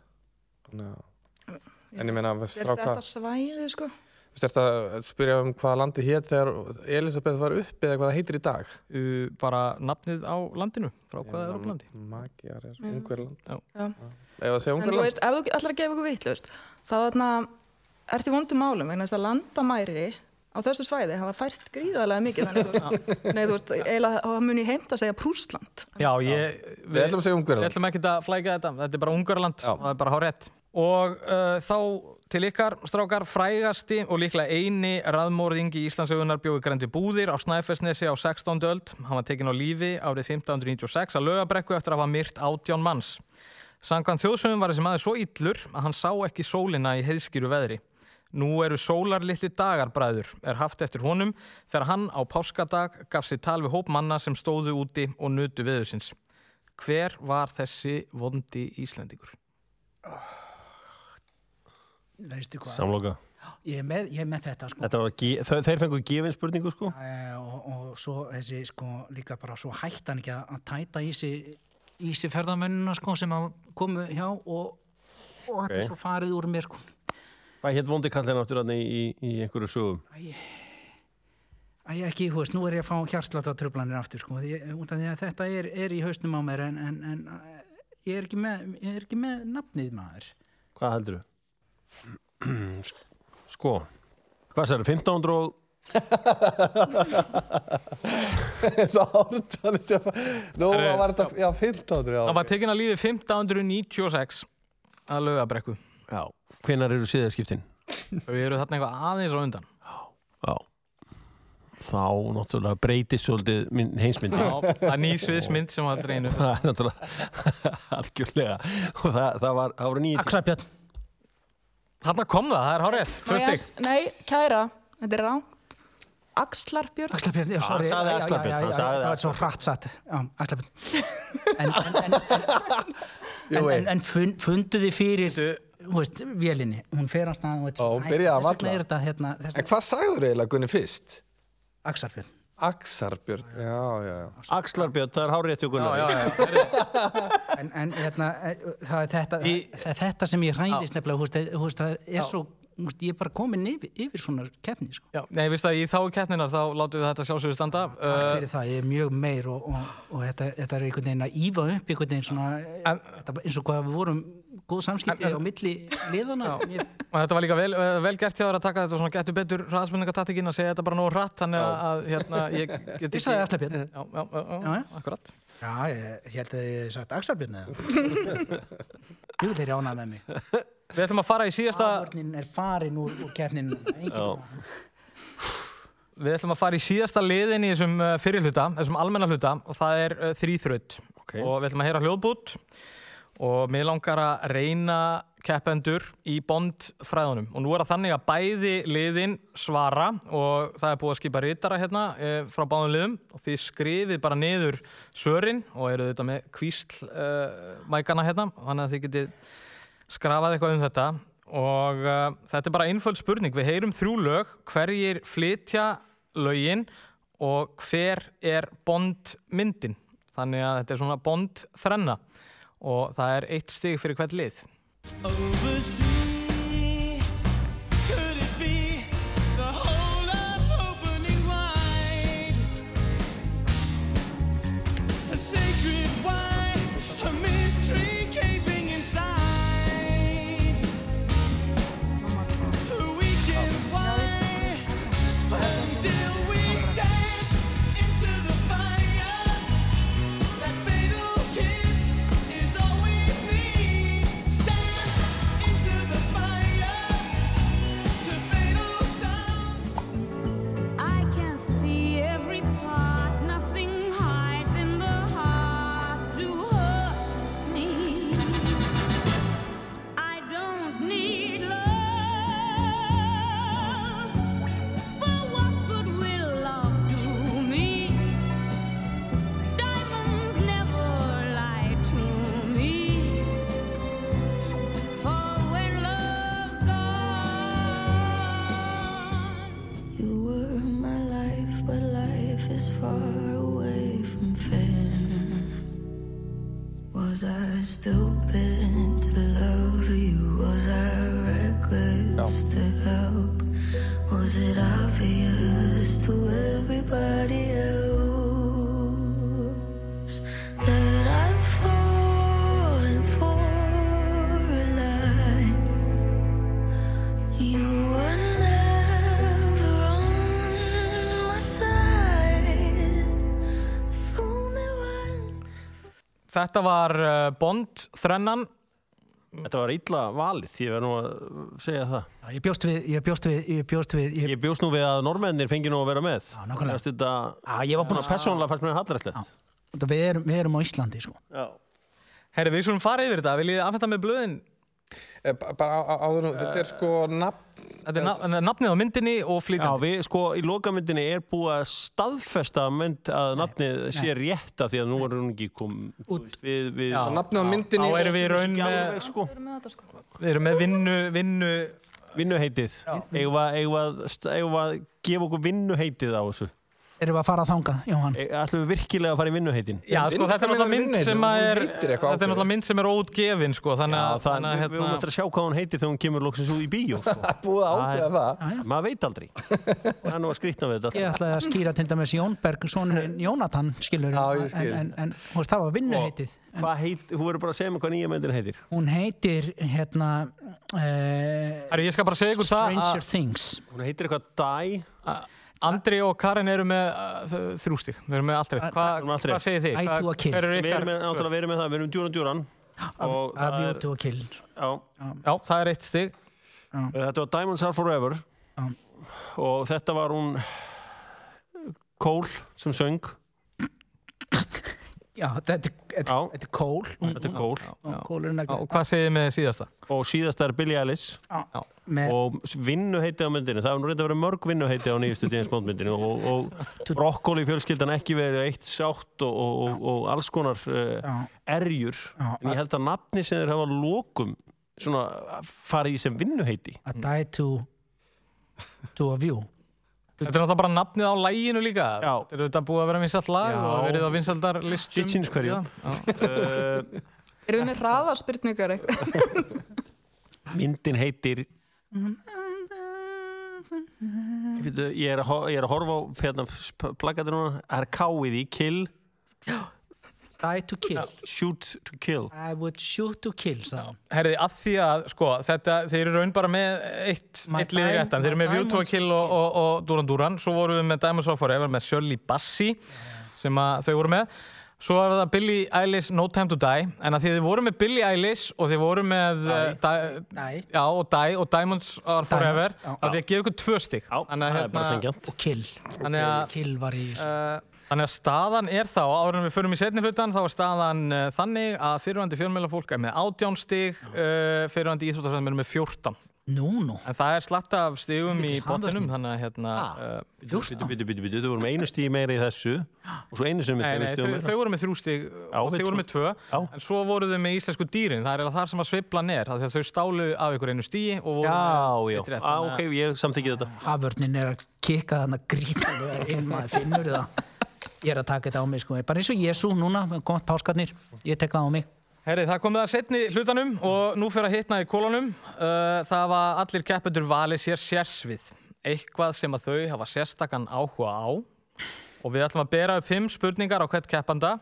Þannig að, en ég meina, Er þetta hvað, svæði, sko? þú veist að spyrja um hvaða landi hétt þegar Elisabeth var uppi eða hvað það heitir í dag? uh, bara nafnið á landinu frá hvaða Európlandi Magjar er Ungverland. Já. Já. Ef að segja En þú Ungverland? veist, ef þú ætlar að gefa ykkur vittlust, þá þarna ertu í vondum málum, vegna þess að landamæri á þessu svæði hafa fært gríðarlega mikið, þannig þú veist, nei, þú veist, þá mun ég heimt að segja Prúsland. Já, ég, Við ætlum að segja við Ungverland. ætlum ekki að flækja þetta þetta er bara Ungarland, Já. það er bara hár rétt og uh, þá til ykkar, strákar, frægasti og líklega eini raðmórðingi í Íslandsögunar bjóði grendi búðir á Snæfellsnesi á 16. öld. Hann var tekinn á lífi árið 1596 að lögabrekku eftir að hafa myrt átján manns. Samkvæmt þjóðsögum var þessi maður svo illur að hann sá ekki sólina í heiðskýru veðri. Nú eru sólarlitli dagarbræður er haft eftir honum þegar hann á páskadag gaf sér tal við hóp manna sem stóðu úti og nutu veðursins. Hver var þessi vondi Íslendingur? veistu hvað Samloka. ég er með, ég er með þetta sko Þetta þeir fengu gefin spurningu sko. Eh, og, og svo þessi sko líka bara svo hægt hann ekki að að tæta í sig í sig ferðamennina sko sem að komu hjá og, og þetta Ok. er svo farið úr mér sko Hvað hétt vondi kallin áttur hann í, í, í einhverju sögum? Æ, ekki, þú veist, nú er ég að fá hjartláta tröflanir aftur sko því, af því að þetta er, er í hausnum á mér en, en, en eh, ég er ekki með ég er ekki með nafnið maður Hvað heldur (clears throat) Sko, hvað sér, 1500 og (laughs) Svo ártal Nú Herru, var þetta, já, 1500 já. Hann var tekinn á lífi 1596 að lögabrekku. Já, hvenar eru síðaskiptin? Við eru þarna eitthvað aðeins á undan. Já Þá náttúrulega breytist svolítið minn heimsmyndi Já, það er ný sviðsmynd sem var dreinu. (laughs) Það er náttúrulega (laughs) algjörlega og það, það var, það voru nýjum Axlabjörn Þarna kom það, það er hárétt. Tvö Nei, stygg. Nei, kæra, þetta er ránt. Axlarbjörn. Axlabjörn, já, sorry hann sagði Já, já, Axlar-Björn, já, hann já, sagði Það var svo Axlar-Björn. hratt satt Já, Axlabjörn (laughs) En, en, en, en, en, en fun, fundu þið fyrir þú veist, vélinni, hún fer að stað Ó, byrjaði að Þess vegna valla. er þetta hérna, En hvað sagður eiginlega Gunni fyrst? Axarbjörn Axarbjörn, já, já, já. Axlarbjörn, það er Já, Gunnar já, já. (laughs) en, en hérna, eh, það er þetta, Í- það er þetta sem ég hræðist nefnilega, þú veist, það- þú veist, það er svo þú veist, ég er bara komin yfir, yfir svona keppni sko. já. Nei, viðst að í þá keppninar þá látum við þetta sjálfsögur standa. Takk Uh, fyrir það, ég er mjög meir og, og, og þetta, þetta er einhvern veginn að ífa upp einhvern veginn svona, En- þetta, eins og hvað við vorum góð samskipti á milli liðana ég, og þetta var líka vel, uh, vel gert hjá þér að taka þetta svona getur betur hraðspurningataktikinn að segja þetta bara nóg hratt þannig að, að hérna, ég get ég sagði Axlarbjörn Já, já, já, já, akkurat. Já, ég held að ég sagt Axlarbjörn eða? (laughs) Jú, þeir eru ánað með mig. Við ætlum að fara í síðasta, Afvörnin er farin úr, úr keppnin við ætlum að fara í síðasta liðin í þessum uh, fyrirhluta, þessum almenna hluta og það er uh, þrýþraut Ok. og við ætlum að heyra hljóðbút og mér langar að reyna keppendur í bondfræðunum. Og nú er það þannig að bæði liðin svara og það er búið að skipa rítara hérna eh, frá báðum liðum. Og þið skrifið bara niður svörin og eru þetta með kvísl uh, mækana hérna. Þannig að þið getið skrafað eitthvað um þetta. Og uh, þetta er bara einföld spurning. Við heyrum þrjú lög, hverjir flytja lögin og hver er bondmyndin? Þannig að þetta er svona bondþrenna og það er eitt stig fyrir hvert lið Þetta var uh, Bond þrennan Þetta var illa valið, ég verð nú að segja það. Já, ég bjóst við, ég bjóst við, ég bjóst við, ég, Ég bjóst nú við að normennir fengi nú að vera með. Já, nákvæmlega. Þetta, Já, ég var búinn svona að- persónulega fannst mér hallærislegt. þetta- við, erum, við erum á Íslandi, sko. Já. Herri, við skulum fara yfir þetta, viljið þið afhenda með blöðin? Eh, ba- Bara á- á- áður, þetta er sko nafn Þetta er na nafnið á myndinni og Já, flytjandi. við sko í lokamyndinni er búið að staðfesta mynd að nafnið sé rétt af því að nú er hún ekki kom Út. við, við Já. Nafnið á myndinni Þá erum við í raun með, alveg, sko. við erum með vinnu, vinnu, við að- eigum að- eigum við að gefa okkur vinnuheitið á þessu Erum við að fara þangað, Jóhann? E- ætlum við virkilega að fara í vinnuheitin já sko þetta er náttúrulega mynd sem að er, er er óutgefin sko, þannig að, þannig að við vorum hérna, eftir að sjá hvað hún heitir þegar hún kemur loksins út í bíó sko. (laughs) búið að ákveða það maður veit aldrei það er nú að skrýtna við þetta Ég ætlaði að skýra til dæmis Jón Berg, sonurinn Jónatan, skilur, en, skil. en, en þú veist, það var vinnuheitið. Hvað heit, þú verður bara að segja mér hvað nýja myndin heitir hún heitir, hérna, uh, Herri, ég skal bara segja ykkur það Stranger að Things. hún heitir eitthvað Die Andri og Karin eru með uh, þ- þrjú stig, við erum með allt rétt. Hva, Við erum hvað segir þið? I Hva, do a kill. við erum með, náttúrulega verið með það, við erum djúran djúran er, to a Kill. já, Já, það er eitt stig. þetta var Diamonds Are Forever Já. og þetta var hún Cole sem söng Já, þetta, er- þetta, er Cole. þetta er Og Cole er nefnilega og hvað segir þið með síðasta? og síðast er Billie með og vinnuheiti á myndinu það hefur nú reynda að vera mörg vinnuheiti á nýjustu James Bond myndinu og, og brokkoli fjölskyldan ekki verið eitt sátt og, og, og, og alls konar uh, Já. erjur. En ég held að nafni sem þeir hafa lokum svona farið í sem vinnuheiti. A Die to, to a View. Þetta er náttúrulega bara nafnið á læginu líka. Já. Þetta er þetta búið að vera vinsalt lag Já. og verið á vinsaldar listum. Stitchins hverju. Já. uh, Erum við með hraðaspurningar eitthvað? (laughs) myndin heitir ég er að, ho- ég er að horfa á hérna, plakatir núna það er káið í kill Die to Kill. shoot to kill I would shoot to kill, sagði. Herði, að því að, sko, þetta, þeir eru raun bara með eitt, My eitt liði Diamond- réttan. Þeir eru með View to a Diamonds Kill og, og, og Duran Duran. Svo vorum við með Diamonds Are Forever með Shirley Bassey, sem að þau voru með. Svo var það Billie Eilish No Time to Die. En að því að þið voru með Billie Eilish og þið voru með uh, Di- Die. já, og Die og Diamonds Are Forever, já. þá ætla ég að gefa ykkur tvö stygg. Já, það er bara sengjant Og Kill. Þannig að, Kill var í... uh, þannig að staðan er þá, áður en við förum í setni hlutan, þá er staðan uh, þannig að fyrirvændi fjölmjöla fólk er með 18 stig, uh, fyrirvændi íþróttafræðum er með 14. Nú, nú. En það er slatta af stigum í handvörpin. þannig að hérna... Ah. Uh, Bitu, bitu, bitu, bitu, bitu, þau voru með einu stíð meira í þessu og svo einu sem með tveinu þau, meira þau voru með þrjú stig og þau voru með tvö, en svo voru þau með íslensku dýrin, það er þar sem að sveiflan er, af því að þau stálu af ykkur einu stíi og voru Já, já, að- ok, ég samþykki þetta Haförnin er að kikka þannig gríðarlega inn maður finnur það. Ég er að taka þetta á mig, sko. Bara eins og Jésu núna, komast páskarnir. Ég tek það á mig. Herri, það komið að setni hlutanum og nú fyrir að hitna í kólunum. Uh, það var allir keppendur valið sér sérsvið. Eitthvað sem að þau hafa sérstakann áhuga á. Og við ætlum að bera upp fimm spurningar á hvert keppanda.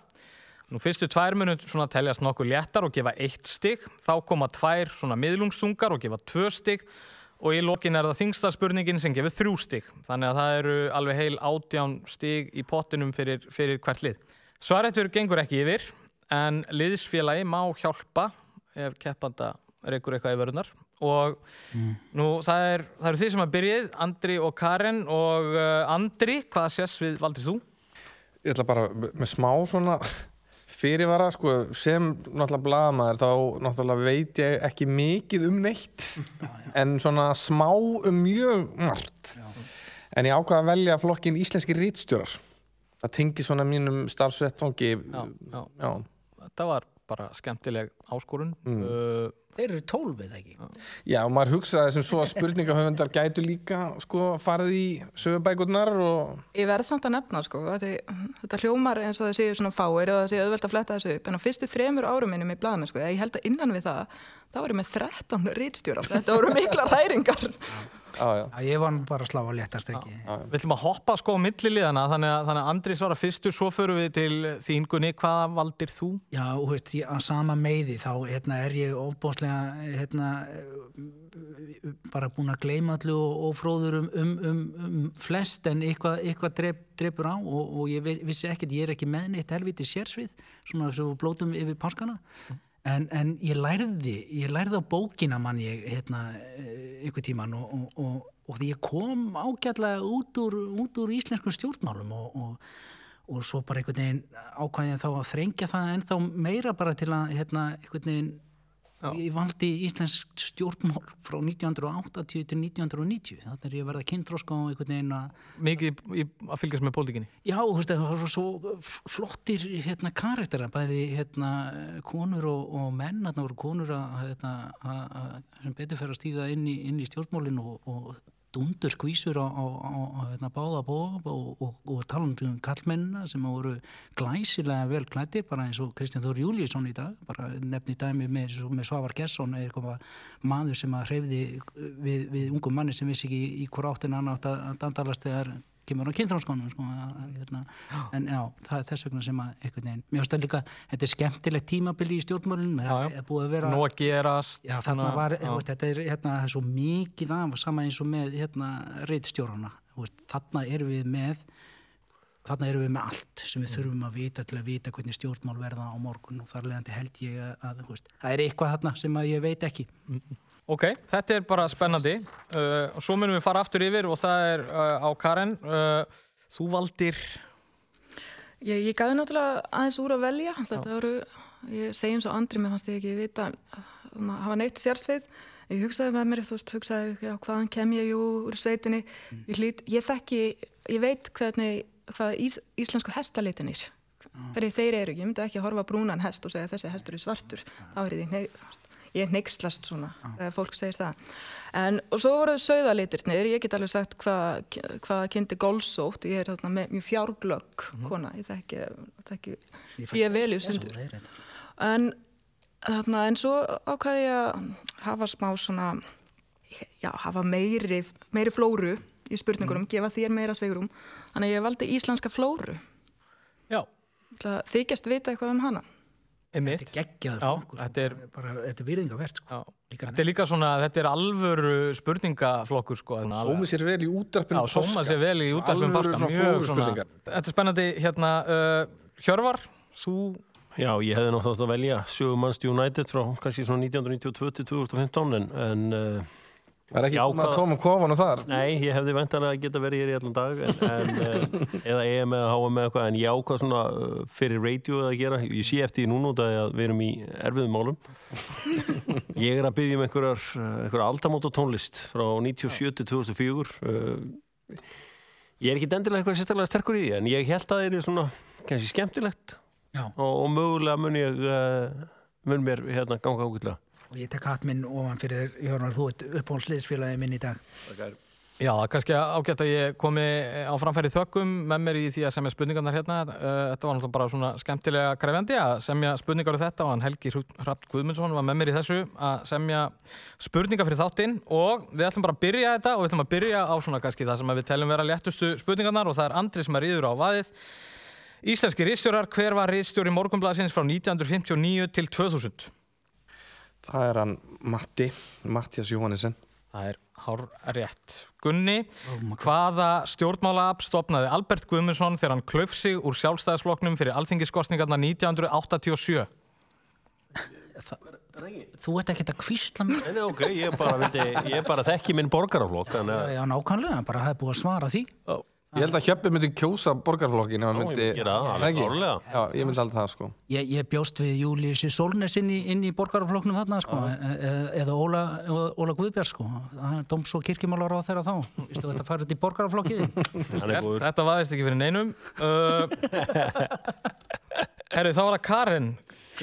Nú fyrstu tvær munum svona teljast nokkuð léttar og gefa eitt stig. Þá koma tvær svona miðlungstungar og gefa tvö stig. Og í lokin er það þingsta spurningin sem gefur þrjú stig. Þannig að það eru alveg heil átján stig í pottinum fyrir, fyrir hvert lið. Svarettur gengur ekki yfir, en liðsfélagi má hjálpa ef keppanda reykur eitthvað í vörunar. Og nú það, er, það eru þið sem að byrjið, Andri og Karen og uh, Andri, hvaða sess við valdir þú? Ég ætla bara með með smá svona fyrirvara, sko, sem náttúrulega blaðamaður, þá náttúrulega veit ég ekki mikið um neitt (laughs) en svona smá um mjög margt. En ég ákvaða að velja flokkin íslenski rítstjórar það tengi svona mínum starfsvettfangi Já, já. já. Þetta var bara skemmtileg áskorun. Mm. Uh, Þeir eru tólfið, ekki? Já, og maður hugsaði sem svo að spurningahöfundar gætu líka sko farið í sögubækurnar og Ég verð samt að nefna sko, að því, þetta hljómar eins og það séu svona fáir og það séu auðvelt að fletta þessu upp, en á fyrstu þremur árum minnum í blaðamenn sko, ég held að innan við það, var ég með 13 rítstjóra, þetta voru mikla hræringar. Já, ég var nú bara að slá að léttast ekki. við ætlum að hoppa sko á milliliðana, þannig að, þannig að Andri svara fyrstur, svo förum við til þín Gunni, hvaða valdir þú? Já, og veist, ég, að sama meiði þá hérna, er ég ofbóðslega hérna, bara búin að gleyma allu og, og fróður um, um, um, um flest en eitthvað, eitthvað drep, drepur á og, og ég vi- vissi ekkert, ég er ekki með neitt helviti sérsvið, svona svo blótum yfir páskana en, en ég lærði ég lærði á bókina mann ég hérna eh, ykkur tíman og, og, og, og því ég kom ágætlega út úr, út úr íslenskum stjórnmálum og, svo bara einhvern veginn ákvæðin þá að þrengja það ennþá meira bara til að hérna einhvern veginn ég valdi íslensk stjórnmál frá 1980 til 1990 þannig er ég að verða kynntróska og einhvern veginn að Mikið í, að fylgjast með pólitíkinni. Já, þú veist, það var svo flottir hérna karaktera, bæði hérna konur og, og menn, þarna voru konur að, hérna, að, að sem betur fer að stíga inn í, inn í stjórnmálin og, og dundur skvísur á, á, á, á hérna, báða bóð og, og, og talandi um kallmennina sem voru glæsilega vel klættir, bara eins og Kristján Þór Júlíusson í dag, bara nefni dæmi með, með Svavar Gesson er eitthvað maður sem að hreyfði við, við ungum manni sem vissi ekki í, í hver áttin hann átt að dandalast þegar kemur á kynþrónskónum sko, hérna, en já, það er þess vegna sem að einhvern veginn, mér finnst það líka þetta er skemmtilegt tímabili í stjórnmálunum það er búið að vera Nó að gerast. Já, svona- var, veist, þetta er hérna, svo mikið af, sama eins og með hérna, reitstjórana, veist, þarna erum við með þarna erum við með allt sem við þurfum að vita til að vita hvernig stjórnmál verða á morgun og þar leðandi held ég að, veist, það er eitthvað þarna sem ég veit ekki Ok, þetta er bara spennandi. Uh, og svo munum við fara aftur yfir og það er uh, á Karen. Uh, þú valdir Ég, ég gæði náttúrulega aðeins úr að velja, þetta voru, ég segi eins og andri, mér fannst ég ekki vita, að hafa neitt sérsvið. Ég hugsaði með mér, þú veist, hugsaði, já, hvaðan kem ég úr sveitinni, ég hlýt, ég þekki, ég veit hvernig, hvað ís, íslensku hestalitinir, hvernig þeir eru, ég myndi ekki að horfa brúnan hest og segja þessi hestur er svartur, þá er ég veist, ég neykslast svona þegar fólk segir það. En, og svo voru sögðalitirnir, ég get alveg sagt hvað hva kynnti gólsótt, ég er þarna með mjög fjárglögg kona, ég þekki, þekki ég er vel í sundur. En, þarna, en svo ákvaði ég að hafa smá svona, já, hafa meiri, meiri flóru í spurningunum, gefa þér meira sveigurum. Þannig að ég valdi íslenska flóru. Já. Þykjast vita eitthvað um hana. Einmitt. Þetta er geggjaður Já, flokkur, sko. þetta er, bara, þetta er virðingavert sko. þetta er líka svona, þetta er alvöru spurningaflokkur sko. Sóma sér vel í útarpinu Já, sóma sér vel í útarpinu Alvöru páska. svona Mjög svona, flóruspurningar. þetta er spennandi, hérna, uh, Hjörvar, þú, Já, ég hefði náttúrulega átt að velja Sjögumannst United frá kannski svona 1992 til 2015 en, en uh, Það er ekki komið að tóma kofan og þar? Nei, ég hefði ventanlega geta verið hér í allan dag en, en, uh, (laughs) eða EM eða HM eða eitthvað en ég ákvað svona uh, fyrir radio að gera, ég sé eftir því núna út að við erum í erfiðum málum. (laughs) Ég er að byggja um einhverjar uh, einhverjar aldamóta tónlist frá 97 til 2004 uh, Ég er ekki endilega eitthvað sérstaklega sterkur í því en ég held að það er svona kannski skemmtilegt. Já. og, og mögulega mun ég mun mér hérna ganga ágætlega og ég tek hatt minn ofan fyrir Jónar, þú ert uppáhaldsliðsfélagi minn í dag Já, það er kannski ágætt að ég komi á framfæri þökkum með mér í því að semja spurningarnar hérna. Uh, Þetta var náttúrulega bara svona skemmtilega krefjandi að semja spurningar um þetta og hann Helgi Hrapt Guðmundsson var með mér í þessu að semja spurningar fyrir þáttinn og við ætlum bara að byrja þetta og við ætlum að byrja á svona kannski það sem við teljum vera léttustu spurningarnar og það er Andri sem er íður á vaðið. Íslenski rýstjórar, hver var rýstjóri morgunblasins frá 1959 til 2000? Það er hann Matti, Mattias Jóhannesson Það er hár rétt. Gunni, hvaða stjórnmálaab stopnaði Albert Guðmundsson þegar hann klauf sig úr sjálfstæðisflokknum fyrir alþingiskostningarna 1987? Þú ert ekki að kvísla mér Nei, ok, ég bara, vildi, ég bara þekki minn borgaraflokk þannig að Já, nákvæmlega, bara hefði búið að svara því Ég held að Hjöppi myndi kjósa borgarflokkin ef hann Já, ég myndi myndi gera það, alveg ekki? klárlega. Já, ég myndi alltaf það sko Ég, ég bjóst við Júliussi Solnes inn í, inn í borgarafloknum þarna sko, e- e- eða Óla, Óla Guðbjörn sko. það er doms og kirkjumálar á þeirra þá Vistu þetta farið út í borgaraflokkið Gert, þetta vaðist ekki fyrir neinum. Uh, (laughs) herri, þá var það Karin.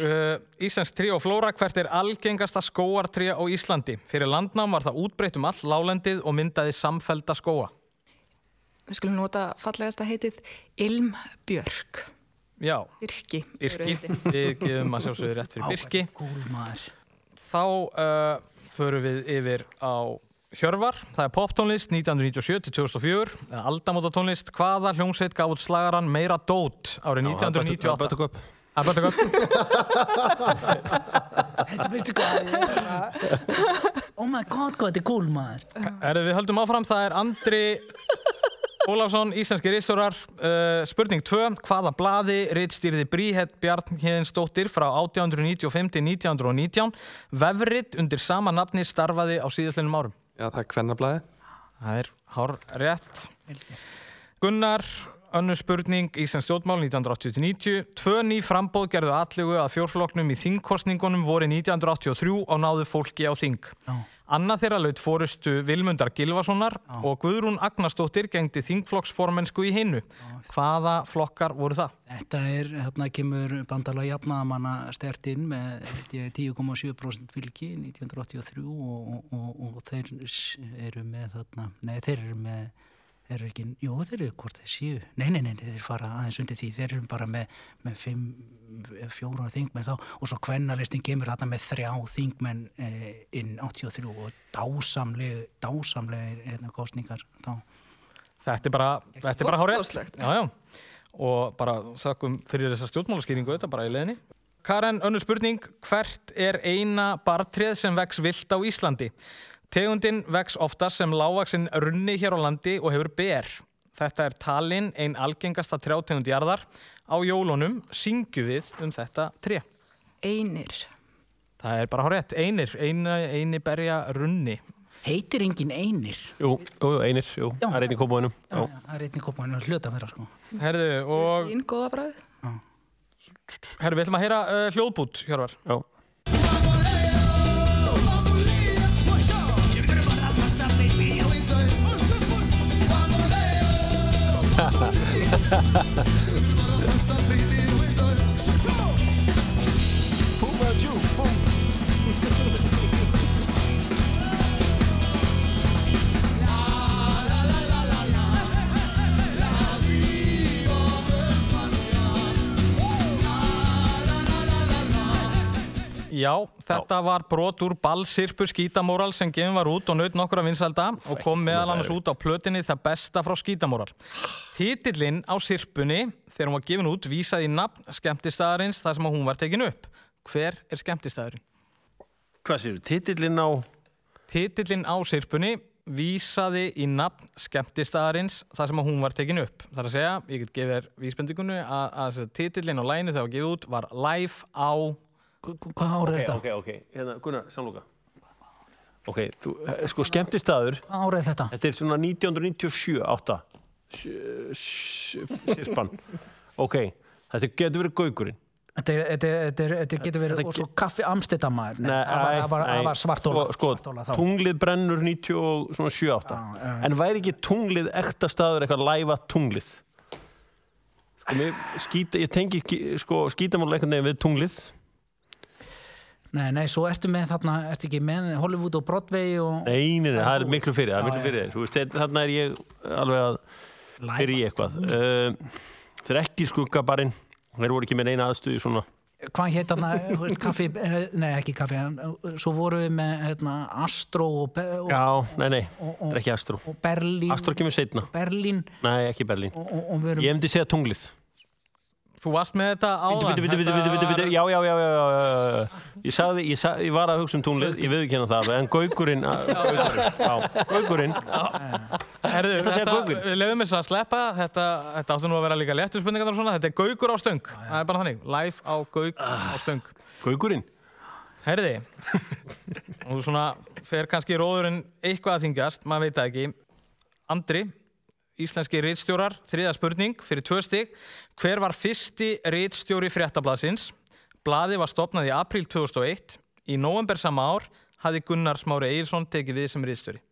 Uh, Íslensk trí og flóra, hvert er algengasta skóartrí á Íslandi? Fyrir landnám var það útbreytt um all lálendið og myndaði samfelda skóa. Við skulum nota fallegasta heitið Ilmbjörg. Já. Birki. Birki. Við gefum að sjálfsögðu rétt fyrir Birki. Kúl maður Þá uh, förum við yfir á Hjörvar. Það er poptónlist 1997 til 2004. eða Aldamótatónlist. Hvaða hljómsveit gaf út slagaran Meira Dót árið Já, 1998? Buttercup. Að Buttercup. Þetta veistu hvað ég er bara- Oh my god, hvað þetta er kúl maður Herri, við höldum áfram. Það er Andri Ólafsson, íslenski reistjórar uh, Spurning 2, hvaða blaði reitstýrði Bríhett Bjarnhéðinsdóttir frá 1895 til 1919 Vefrit undir sama nafni starfaði á síðastlinnum árum. Já, það er kvennablaði. Það er hár rétt Gunnar, önnur spurning Íslands stjórnmál 1980-90 Tvö ný frambóð gerðu allugu að fjórfloknum í þingkostningunum voru 1983 og náðu fólki á þing. Já. Annað þeirra laut fórustu Vilmundar Gilvasonar og Guðrún Agnarsdóttir gengdi þingflokksformensku í hinnu. Hvaða flokkar voru það? Þetta er, hérna kemur bandala jafnaðamanna stert inn með held ég, 10,7% fylgi 1983 og, og, og, og þeir eru með þarna, nei þeir eru með eru ekki, jú þeir eru hvort þeir séu nei, nei, nei, þeir fara aðeins undir því þeir eru bara með, með fimm fjóra þingmenn þá og svo kvennalistin kemur þarna með þrjá þingmenn eh, inn 83 og dásamlega dásamlega hérna, kostningar þá Þetta er bara, þetta er bara hár rétt. Stórkostlegt. Já, já. Og bara þakkum fyrir þessa stjórnmálaskýringu þetta bara í leðinni. Karen, önnur spurning. Hvert er eina bartrið sem vex vilt á Íslandi? Tegundin vex oftast sem lágvaxin runni hér á landi og hefur ber. Þetta er talin ein algengasta trjátegund jarðar. Á jólunum syngju við um þetta tré. Einir. Það er bara hár rétt. Einir, eina, eini berja runni. heitir engin einir Jú, jú, einir, jú, Já. það er einnig kópaðinum. Já, það er einnig kópaðinu hluta að vera sko Herðu, og Þín góða bræð. herðu, við ætlum að heyra uh, hljóðbút, Hjörvar. Já. Ha ha ha ha. Já, þetta var brot úr ballsirpu skítamóral sem gefin var út og naut nokkura vinsalda og kom meðal annars út á plötinni það besta frá skítamóral. Titillinn á sirpunni þegar hún var gefin út vísaði í nafn skemmtistæðarins þar sem hún var tekin upp. Hver er skemmtistæðurinn? Hvað séu, titillinn á... Titillinn á sirpunni vísaði í nafn skemmtistæðarins þar sem hún var tekin upp. Það er að segja, ég get gefið þér vísbendingunni að, að titillinn á læginu þegar var gefið út var Live á Hvað árið er Ok, þetta? ok, ok, hérna, Gunnar, samloka. Ok, þú, eh, sko, skemmtistaður, Hvað árið er þetta? þetta er svona 1997, 8, sirpan. Ok, þetta getur verið gaugurinn. Þetta, getur verið, og svo kaffi Nei, það var, svartóla, Sko, sko tunglið brennur 90 og svona 7, 8. Já, já. En væri ekki tunglið ekta staður eitthvað læfa tunglið? Sko, skýta, ég tengi sko, skítamál einhvern veginn við tunglið. Nei, nei, svo ertu með þarna, ertu ekki með Hollywood og Broadway og Nei, nei, nei, það er miklu fyrir, það er miklu fyrir. Þú veist, þarna er ég alveg að fyrir í eitthvað. Uh, það er ekki skuggabarinn, þeir voru ekki með neina aðstöðu svona. hvað heit þarna, kaffi, eh, nei, ekki kaffi, eh, svo vorum við með hérna, Astro og, og, Já, nei, nei, það er ekki Astro. og Berlín, Astro kemur setna. Berlín Nei, ekki Berlín. og, og, Ég hefndi segja tunglið. Þú varst með þetta áðan. Bitu, bitu, bitu, já, já, já, já. Ég sagði, ég, sagði, ég var að hugsa um tunglið, ég hérna það, en gaugurinn, (laughs) gaugurinn, Herðu, við leiðum þess að sleppa, þetta, þetta áttu nú að vera líka léttu spurningar þetta er gaukur á stöng, það er bara þannig, live á gauk á stöng. gaugurinn. Herði, (laughs) og þú svona fer kannski róðurinn eitthvað að þingjast, maður veit það ekki. Andri, íslenski rítstjórar, þriða spurning fyrir tvö stig. Hver var fyrsti rítstjóri fréttablasins? Blaði var stopnað í apríl 2001. Í november sama ár hafði Gunnar Smári Egilson tekið við sem rítstjóri.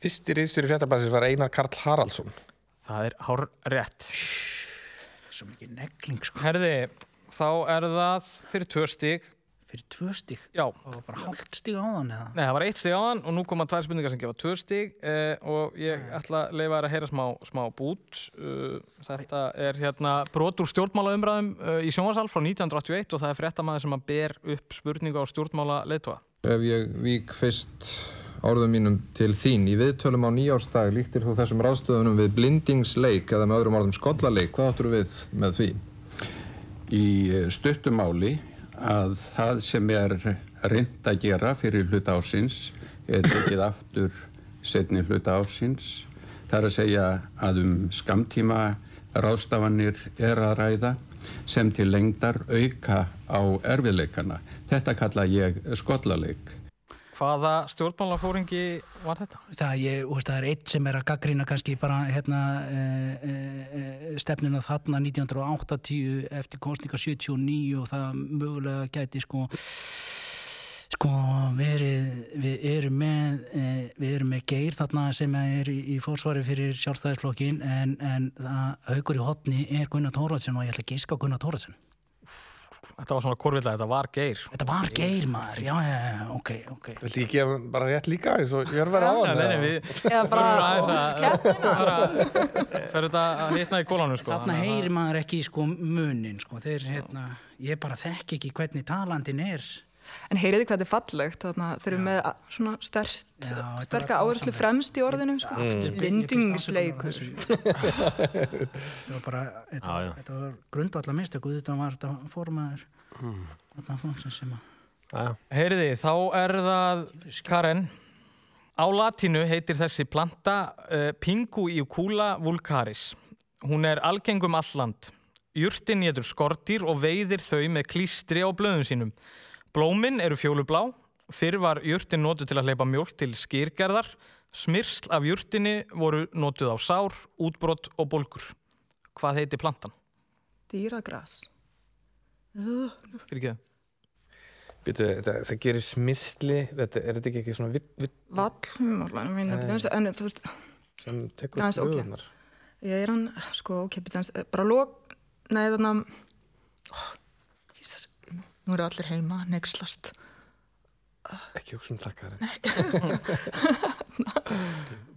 Fyrsti reyðstjóri fréttablasins var Einar Karl Haraldsson. Það er hár rétt. svo mikið negling, sko, Herði, þá er það fyrir tvö stig. Fyrir tvö stig Já, það var bara hálft stig á þann eða Nei, það var eitt stig á hann og nú koma tvær spurningar sem gefa tvö stig eh, og ég ætla að leifa þér að heyra smá, smá bút. Uh, þetta er hérna brot úr stjórnmálaumræðum uh, í sjónvarsal frá 1981 og það er fréttamaður sem að ber upp spurningu á stjórnmála leiðtóa. Ef ég vík fyrst orðum mínum til þín í viðtölum á nýjástag líktir þú þessum ráðstöðunum við blindingsleik eða með öðrum orðum skollaleik. Hvað áttur við með því? í stuttumáli að það sem er reynd að gera fyrir hluta ásins er tekið aftur setni hluta ásins Það er að segja að um skamtíma ráðstafanir er að ræða sem til lengdar auka á erfiðleikana. Þetta kalla ég skollaleik. Hvaða stjórnmálafóringi var þetta? Það, ég, það er eitt sem er að gaggrýna kannski bara hérna, e, e, e, stefnina þarna 1980 eftir kostninga 79 og það mögulega gæti sko sko verið, við erum með e, við erum með geir þarna sem er í, í fórsvari fyrir sjálfstæðisflokkin en, en það haugur í hotni er Gunnar Tóraðsson og ég ætla að giska á Gunnar Tóraðsson Þetta var svona korvilla, þetta var geir. Þetta var geir maður, já, já, já, ok, ok. Viltu ekki gefa bara rétt líka eins og ég er verið hann? nei, nei, við bara erum aðeins að fer þetta að hitna í kólanum sko. Þarna heyrir maður ekki sko munin sko, þeir hérna, ég bara þekk ekki hvernig talandin er. En heyriði hvað þetta er fallegt, þarna þeir eru með svona stert, Já, sterka áherslu fremst í orðinu, sko. Lindingsleikur. (laughs) Þetta var bara, þetta, Já, já. þetta var grundvallar mistöku, þetta var þetta formaður, Hmm. þetta flokksins sem að. Heyriði, þá er það Karen Á latínu heitir þessi planta uh, Pinguiucula vulgaris Hún er algengum alland Jurtin getur skortýr og veiðir þau með klístri á blöðum sínum Blómin eru fjólublá Fyrr var jurtin notuð til að hleypa mjólk til skýrgerðar Smyrsl af jurtinni voru notuð á sár, útbrott og bólgur Hvað heitir plantan? Dýragras. Fyrir ekki það? Býtu, þetta, það gerir smisli, þetta, er þetta ekki ekki svona vitt, Vallhumorlan, minna, Nei. en þú veist, sem tekur Aðeins, ok. flögunar? ég er hann, sko, ok, hans, bara lók, nei, þarna, oh, Jesus, nú eru allir heima, nexlast. Ekki um það, Karin. (laughs)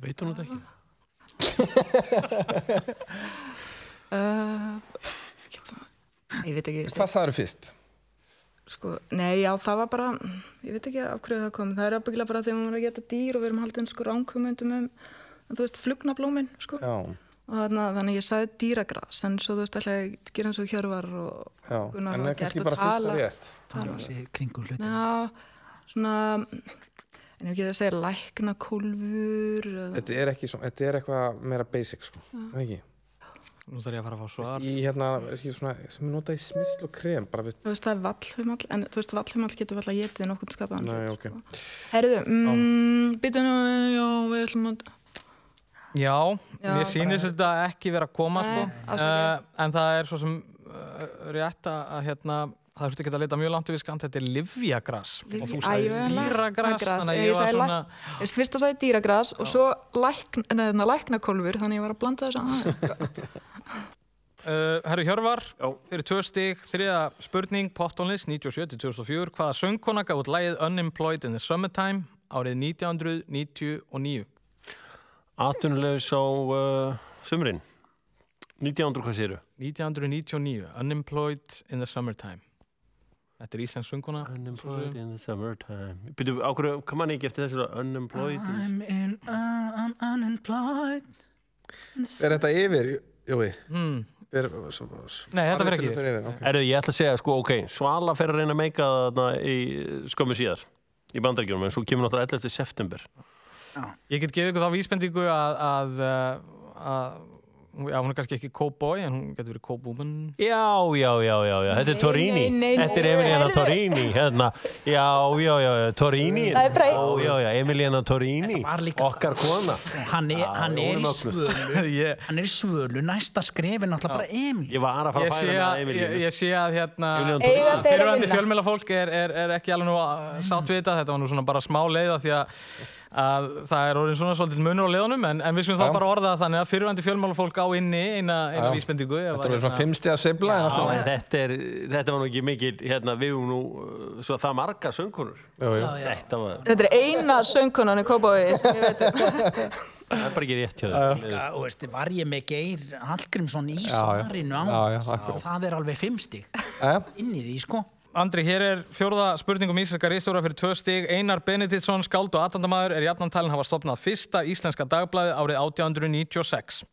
Veit hún þetta ekki? (laughs) Uh, ég veit ekki, Hvað sagður fyrst? sko, nei, já, það var bara, ég veit ekki af hverju það kom, það er ábyggilega bara þegar maður er að geta dýr og við erum haldið sko ránkvömyndum um, þú veist, flugnablómin, sko. Já, þarna, þannig að ég sagði dýragras, en svo þú veist, ég að gera eins og Hjörvar og já, Gunnar en hafa er kannski gert og bara fyrsta tala- rétt. tala sér kringum hlutin. Já, svona, en ef ekki að segja læknakólfur, eða- Þetta er ekki svona, þetta er eitthvað meira basic, sko. Það ekki? Nú þarf ég að fara að fá svar Í hérna, er ekki svona, sem er notað í smisl og krem, bara við... þú veist, það er vallhumall, en þú veist, vallhumall getur vel að getið nokkurn skapaðan. Nei, ok. sko. Herðu, mm, býta nú, já, við ætlum að, Já, Já, mér sýnist þetta ekki vera að koma Nei, sko. uh, en það er svo sem uh, rétt að, hérna, það þurfti ekki að leita mjög langt við skant, þetta er livjagras og þú sagði dýragras þannig að ég var svona Ég fyrst að sagði dýragras og svo læknakólfur, þannig að ég var að blanda þess að uh, (laughs) Herru Hjörvar, fyrir tvö stig þriða spurning, Pottonlist 97-2004, hvaða söngkona gaf út lægið Unemployed in the Summertime árið 1999 Atvinnulegs á uh, sumrin 1900 hvað séru? 1999, Unemployed in the Summertime Þetta er íslensk söngkona Unemployed in the summertime Byrju, á hverju, kom hann ekki eftir þessu Unemployed in I'm in, uh, I'm unemployed. Er þetta yfir, Jói? Hmm. Er, svo, Nei, þetta fer ekki yfir. yfir. Okay. Erðu, ég ætla að segja, sko, ok, Svala fer að reyna að meika þarna í skömmu síðar í bandaríkjunum, en svo kemur náttúrulega 11. september Ég get gefið ykkur þá vísbendingu að, að, uh, að já, hún er kannski ekki cowboy en hún getur verið cowwoman Já, já, já, já, já, þetta er Torini Þetta er Emiliana. Torini, hérna. Já, já, já, já, Torini Já, já, já, Emiliana Torini Okkar kona. Hann er, hann er í svölu, (laughs) ég, hann er í svölu, næsta skref er náttúrulega bara Emil. Ég var að fara að færa að, með ég, Emilianu ég sé að hérna Emiliana að fyrirvændi vinna. fjölmjölafólk er, er, er ekki alveg nú að- sátt við þetta. Þetta var nú svona bara smá leiða því að, að það er orðin svona svolítið munur á leiðunum en, en við skulum þá bara orða það þannig að fyrirvændi fjölmjölafólk á inni eina, eina vísbendingu ef Þetta var svona fimmstega en þetta, er, þetta var nú ekki mikil, hérna, við erum nú uh, svo það margar söngkonur. Þetta var, Þetta er eina söngkonan í Kópavogi sem ég veit um. (laughs) það er bara ekki rétt hjá veist, var ég með Geir Hallgrímsson í svarinu á það er alveg fimm stig Eh? inn í því, sko Andri, hér er fjórða spurning um íslenska reistóra fyrir tvö stig. Einar Benediktsson, skáld og aðtandamaður, er jafnan talin hafa stopnað fyrsta íslenska dagblæði árið 1896.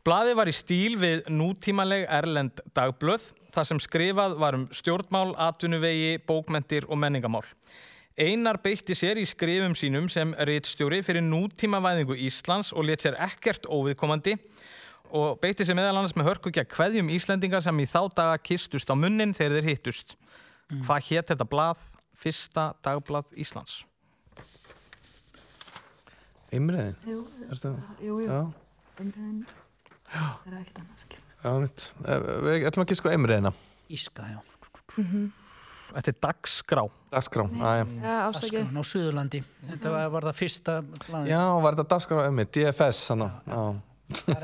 Blaðið var í stíl við nútímaleg erlend dagblöð, þar sem skrifað var um stjórnmál, atvinnuvegi, bókmentir og menningamál. Einar beitti sér í skrifum sínum sem reitstjóri fyrir nútímavæðingu Íslands og let sér ekkert óviðkomandi og beitti sér meðal annars með hörku gegn kveðjum Íslendinga sem í þá daga kistust á munnin þegar þeir hittust. Hvað hétt þetta blað? Fyrsta dagblað Íslands. Eimriðin? Jú, Er jú, jú. Já, Umræðin er ekkert annars. já, mitt. Við ætlum að giska á eimriðina. Íska, já. Þetta er dagskrá. Dagskrá, aðja. Já, afsakið. Askan á Suðurlandi. Þetta var, var það fyrsta blaði. Já, var þetta dagskrá emmi, DFS, hann já.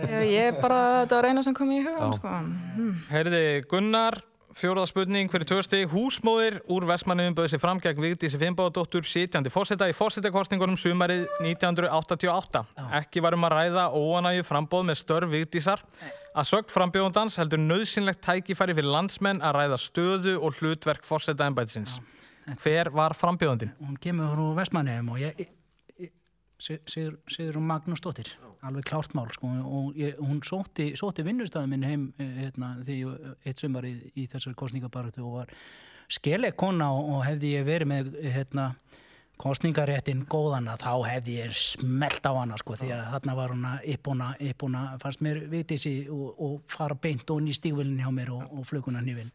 Já, ég bara, þetta var eina sem kom í hugan, sko. Mm. Herði Gunnar, fjóraða spurning fyrir tvösti. Húsmóðir úr Vestmanniðum bauð sér fram gegn Vigdísi Finnbáðadóttur sitjandi fórseta í fórsetakostningunum sumarið 1988. Ekki var um að ræða óanægju frambóð með störf Vigdísar. Að sögt frambjóðandans heldur nöðsynlegt tækifæri fyrir landsmenn að ræða stöðu og hlutverk fórseta embætisins. Hver var frambjóðandin? Hún kemur frá Vestmanniðum og ég, Sigur, Sigur Magnús Dóttir alveg klárt mál sko og ég, hún sótti, sótti vinnustæði minn heim eh, hérna, þegar ég eitt sumarið í þessari kostningabarötu og var skeleg kona og, og hefði ég verið með hérna, kostningaréttin góðana þá hefði ég smelt á hana sko því að þarna var hún að yppuna, yppuna fannst mér vitisi og, og fara beint og ný stígvölin hjá mér og, og fluguna nývin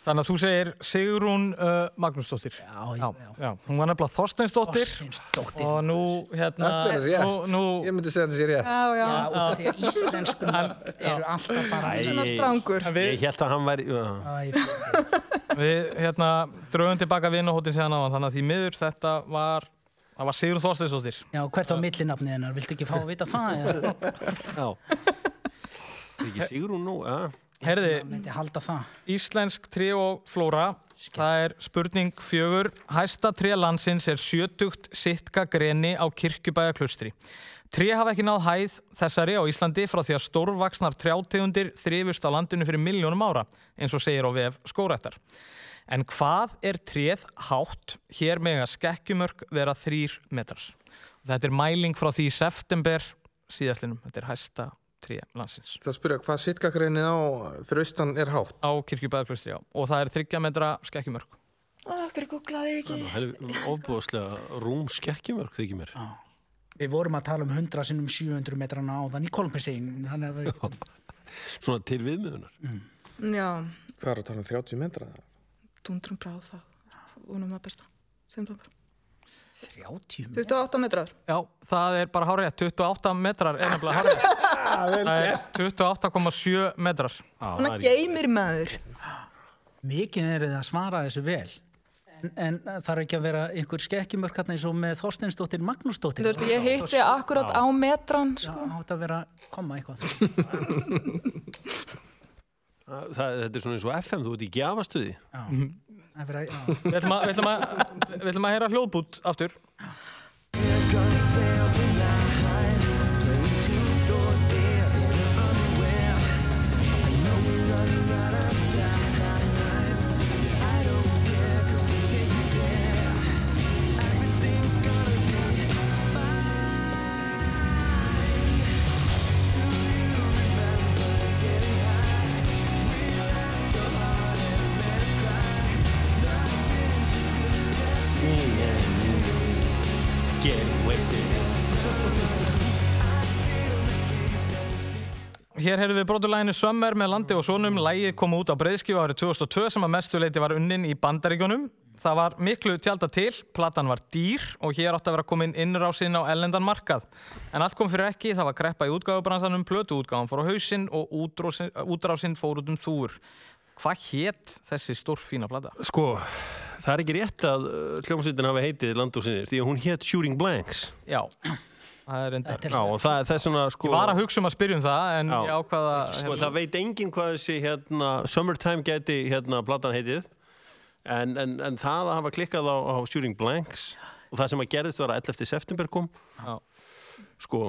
Þannig að þú segir Sigrún uh, Magnúsdóttir. Já, já, já. Hún var nefnilega Þorsteinsdóttir. Þorsteinsdóttir. Og nú, hérna... Þetta er rétt. Nú, nú, Ég myndi segja þetta sé rétt. Já, já. Já, út af því að íslensku nöfn eru alltaf bara Svona strangur. Ég held að hann væri Við hérna drögum tilbaka vinnahóttin síðan á hann, þannig að því miður þetta var, það var Sigur Þorsteinsdóttir. Já, hvert var millinafnið hennar? Viltu ekki fá að vita það? eða? Já. Ekki Sigrún nú, já. Herði, íslensk tré og flóra, það er spurning fjögur. Hæsta tré landsins er sjötugt sitka greni á kirkjubæjaklustri. Tré hafa ekki náð hæð þessari á Íslandi frá því að stórvaksnar trjátegundir þrifust á landinu fyrir miljónum ára, eins og segir á vef skórættar. En hvað er tréð hátt? Hér með að skekkjumörk vera þrýr metrar. Þetta er mæling frá því í september síðastlinum. Þetta er hæsta tré landsins. Það spyrja hvað sitkagreinið á fyrir austan er hátt. Á kirkjubæðaklustri, já. Og það er þryggja metra skekkjumörk. Okkur googlaði ekki. Það er ofbúðslega rúm skekkjumörk þykir mér. Við vorum að tala um 100 sinnum 700 metrana á þann í að við... Svona til viðmiðunar. Já, Hvað er að tala um 30 metra? dundrum bráð það. Unum að besta. Sem það bara. 30 metra? 28 metrar. Já, það er bara hárið. 28 metrar er nefnilega hárið. (laughs) það er 28,7 metrar. Svona geymir maður. Mikið er það að svara þessu vel. En, en þarf ekki að vera einhver skekkjumörk hérna eins og með Þorsteinsdóttir Magnúsdóttir. Þú veist, ég hitti akkurat á metran, Já, sko. átt að vera koma eitthvað. (laughs) Það, þetta er svona eins og FM, þú ert í gjafastuði. Já. Það er já. Ætlum að, við ætlum að, að heyra hljóðbút aftur. Hér heyrðum við broturlæginu Summer með landi og sonum. Lægið kom út á breyðskífu árið 2002 sem að mestu leiti var unnin í bandaríkjónum. Það var miklu tjálta til, platan var dýr og hér átti að vera komin innrásinn á ellendan markað. En allt kom fyrir ekki, það var kreppa í útgáfubransanum, plötu útgáfan fór á hausinn og útrásinn fór út um þúr. Hvað hétt þessi stórfína plata? Sko, það er ekki rétt að hljómsveitin hafi heitið landúsinir því að hún hétt Shooting Blanks. Já, það er enda. Já, og það, það er svona sko... Ég var að hugsa um að spyrja um það en Já. ég ákvaða... Sko, það veit enginn hvað þessi hérna, Summertime geti hérna platan heitið en, en, en það að hafa klikkað á, á Shooting Blanks og það sem að gerðist var að 11. september kom Já. sko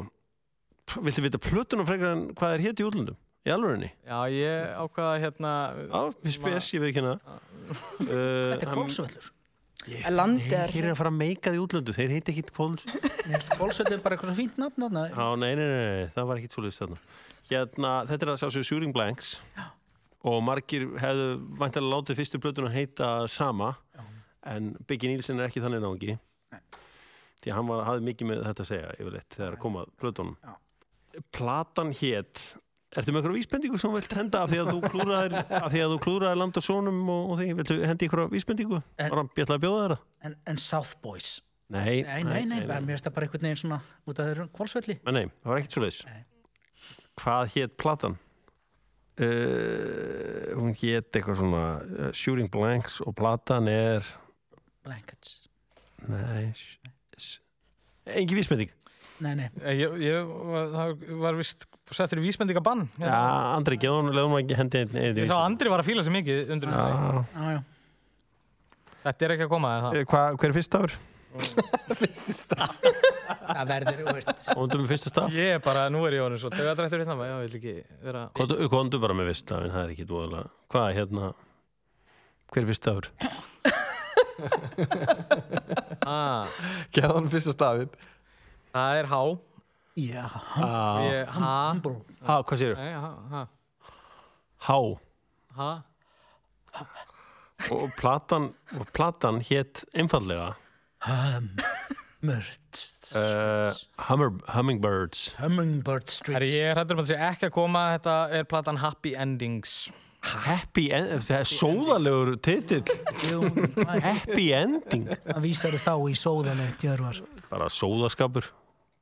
viltu vita plötunum frekar en hvað er hétt í útlöndum í alvörinni? Já, ég ákvaða hérna... Já, við spes, ég veit ekki hérna Þetta er kvólsvöllur. Landið er... Þeir eru að fara að meika því útlöndu, þeir heiti ekki kvols Kvólsvöllur er bara eitthvað svo fínt nafn þarna. Já, nei, nei, nei, nei, það var ekki tvoleist þarna. Hérna, þetta er að sjá sig Shooting Blanks. Og margir hefðu væntalega látið fyrstu plötun að heita sama en Biggie Nielsen er ekki þannig náungi. Því að hann var, hafði mikið með þetta að segja yfirleitt þegar að koma plötunum Platan hét Ertu með eitthvað vísbendingu sem þú vilt henda af því að þú klúraðir, af því að þú klúraðir land og sónum og, og því, viltu hendi eitthvað vísbendingu? Hann bjallað að bjóða þeirra? En, en South Boys Nei, Nei, nei, nei, mér finnst það bara einhvern veginn svona út af þeirra kvolsvelli Nei, nei, það var ekkert svo leiðis. Hvað hétt platan? Uh, hún hétt eitthvað svona uh, Shooting Blanks og platan er Blankets Nei s- s- Engi vísbending Nei, nei Ég, ég var, það var vist settur í vísbendingabann Já, Andri, geðum leðum ekki hendi Ég sá að Andri var að fíla sig mikið undir. Já, já Þetta er ekki að koma það? Eh, Hva, Hver er fyrst dagur? (laughs) Fyrsti stað Það verður, þú veist Óndum með fyrsta stað? Ég er bara, nú er ég orðin svo Dögadrættur hérna, ég vil ekki vera Kondu bara með fyrst daginn, það er ekki dvoðalega Hvað hérna Hver er fyrst dagur? (laughs) ah, Geða hann fyrsta stafinn Það er H Já, Ah. Ég- H Ha, hvað séru? Nei, H H Há. H og platan, og platan hétt einfallega Hummingbirds. Uh, Hummer, Hummingbirds. Hummingbird Street. Herri, ég er hættur um að það sé ekki að koma. Þetta er platan Happy Endings. Happy Ending, það er sóðalegur titill. Happy Ending. Það vísar þá í sóðanett, Jörvar. Bara sóðaskapur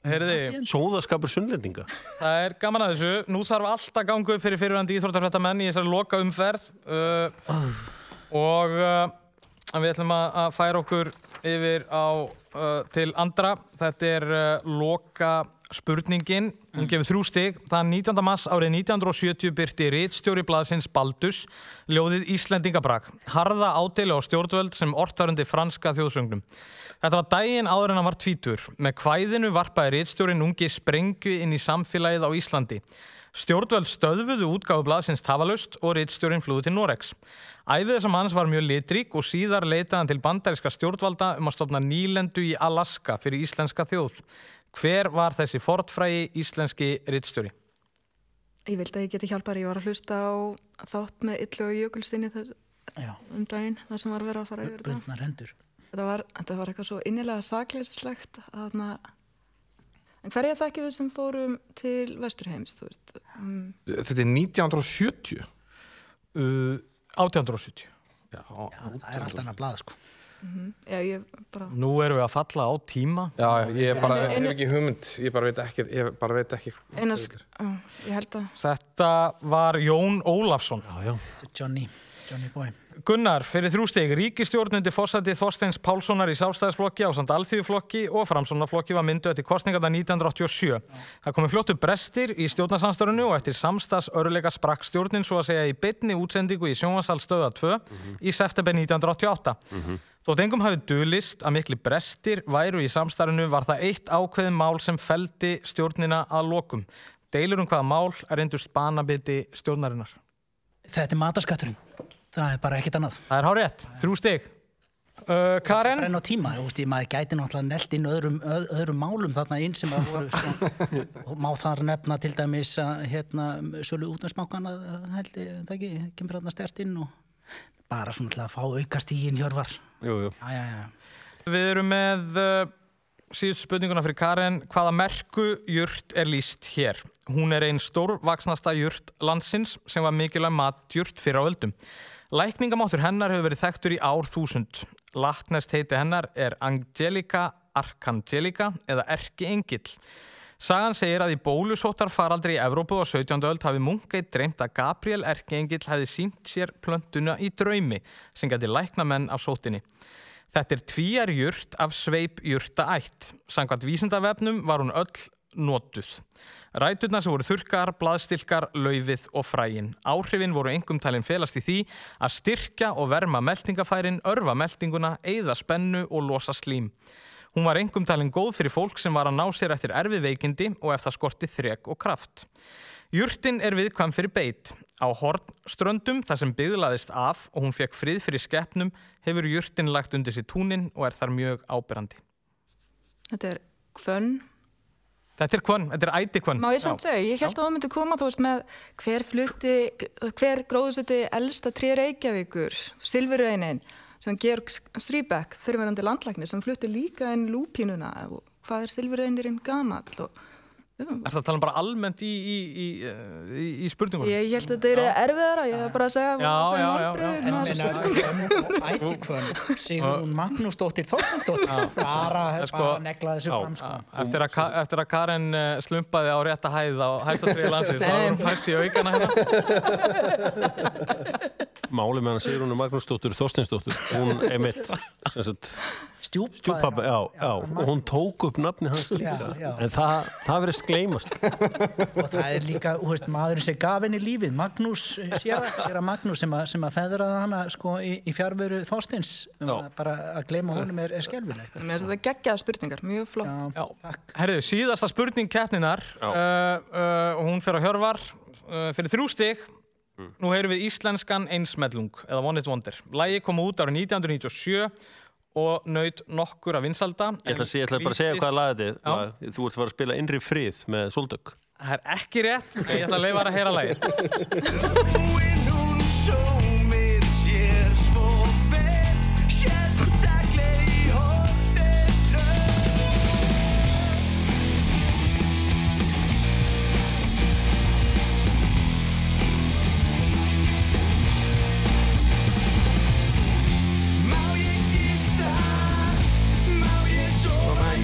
Heyriði, Sóðaskapur sunnlendinga. Það er gaman að þessu. Nú þarf allt að ganga upp fyrir fyrirvændi íþróttafrættamenn í þessari loka umferð uh, og uh, við ætlum að, að færa okkur yfir á uh, til andra. Þetta er uh, loka spurningin, hún gefur þrjú stig það 19. mars árið 1970 byrti rítstjóri blaðsins Baldus ljóðið Íslendingabrak harða ádeli á stjórnvöld sem orðvarundi franska þjóðsögnum Þetta var daginn áður en hann var tvítur. Með kvæðinu varpaði rítstjórin ungi sprengju inn í samfélagið á Íslandi. Stjórnvöld stöðvuðu útgáfu blaðsins tafalust og rítstjórin flúði til Norex. Æfið þessam hans var mjög litrík og síðar leitaði hann til bandaríska stjórnvalda um að stopna nýlendu í Alaska fyrir íslenska þjóð. Hver var þessi fortfrægi íslenski rítstjóri? Ég vildi að ég geti hjálpar, ég var að hlusta á þátt með Illu og Jökulstinni Já. um daginn, þar sem var verið að fara yfir þetta. Þetta var, þetta var eitthvað svo innilega sakleysislegt að En hverja þekkjum við sem fórum til Vesturheims, þú veist? Um, Þetta er 1970 Uh, 1870. Já, Það er allt annað blað, sko mhm. Já, ég bara... Nú erum við að falla á tíma. Já, ég bara En- en- hef ekki hugmynd Ég bara veit ekki Ég bara veit ekki að... Þetta var Jón Ólafsson. Já, já. Johnny, Johnny Boy Gunnar, fyrir þrjústeg, ríkistjórnundi fórsætti Þorsteins Pálssonar í sástæðisflokki á samt alþýðuflokki og framsónarflokki var myndu eftir kostningarna 1987. Það komi fljóttu brestir í stjórnarsamstörunu og eftir samstags öruleika sprakk stjórnin svo að segja í bytni útsendingu í sjónvarsal stöða 2 í september 1988. Þótt engum hafi dulist að mikli brestir væru í samstarfinu var það eitt ákveðin mál sem feldi stjórnina að lokum. Deilur um hvaða mál er endurst banabiti stjórnarinnar. Þetta er mataskatturinn Það er bara ekkert annað Það er hár rétt, þrjú stig. Uh, Karen? Brenn á tíma, þú veist, maður gæti náttúrulega nelt inn öðrum, öð, öðrum málum þarna inn sem að voru sko, (laughs) má þar nefna til dæmis að hérna, sölu útnarsmákana held ég, það ekki, kemur þarna stert inn og bara svona til að fá aukast í hinn hjörvar Jú, jú. Já, já, já Við erum með uh, síðust spurninguna fyrir Karen. Hvaða merku jurt er líst hér? Hún er einn stórvaksnasta jurt landsins sem var mikilvæg matjurt fyrir á öldum. Lækningamáttur hennar hefur verið þekktur í ár þúsund. Latnest heiti hennar er Angelica Arcangelica eða Erki Engill. Sagan segir að í bólusóttar faraldri í Evrópu á 17. öld hafi munkeitt dreymt að Gabriel Erkengill hefði sínt sér plöntuna í draumi sem geti lækna menn af sótinni. Þetta er tvíjar jurt af sveip jurta ætt. Samkvæmt vísindavefnum var hún öll notuð. Ræturna sem voru þurkar, blaðstilkar, laufið og frægin. Áhrifin voru engum talin felast í því að styrkja og verma meltingafærin, örfa meltinguna, eigða spennu og losa slím. Hún var engum talin góð fyrir fólk sem var að ná sér eftir erfið veikindi og ef það skorti þrek og kraft. Jurtin er viðkvæm fyrir beit. Á hornströndum, þar sem byggðlaðist af og hún fekk frið fyrir skeppnum, hefur jurtin lagt undir sér túnin og er þar mjög ábyrrandi. Þetta er kvönn. Þetta er kvönn, þetta er æti kvönn. Má ég samt segja, ég held að það myndi koma, þú veist, með hver hver gróðseti elsta trí Reykjavíkur, Silfurreinin, sem Georg Stríbeck, fyrirverandi landlæknir sem flutti líka inn lúpínuna og hvað er silfurreynirinn gamall og Er það að tala um bara almennt í, í, í, í, í spurningunum? ég, ég held að þetta er erfiðara, ég er bara að segja Já, já, já, ætikvön, Sigrún Magnúsdóttir Þorstensdóttir, bara, sko- negla þessu fram, sko. Eftir að, Ka- eftir að Karen eh, slumpaði á rétta hæð á hæsta triði landsins, þá var hún fæst í aukana hérna. Máli með hann Sigrúnu Magnúsdóttur Þorsteinsdóttur, hún emitt Stjúpfaðir stjúpappa, já, já, og hún tók upp nafni hans líka, Já, já. en það, það verðist gleymast. (laughs) Og það er líka, þú veist, maðurinn sem gaf henni lífið, Magnús, séra, séra Magnús sem að, sem að feðraði hana sko í, í fjárveru Þorsteins. Um að bara að gleyma honum er, er skelfilegt. Mér finnst þetta geggjaða spurningar, mjög flott. Já, herðu, síðasta spurning keppninar uh, uh, og hún fer á Hjörvar uh, fyrir þrjú stig. Nú heyrum við íslenskan einsmellung eða One It Wonder. Lægi kom út árið 1997 og naut nokkur af vinsalda. Ég ætla, að segja, ég ætla bara að segja hvaða lag þetta er. Já. Þú ert að fara að spila Innri frið með Soldök. Það er ekki rétt, en ég ætla að leifa að heyra lægið.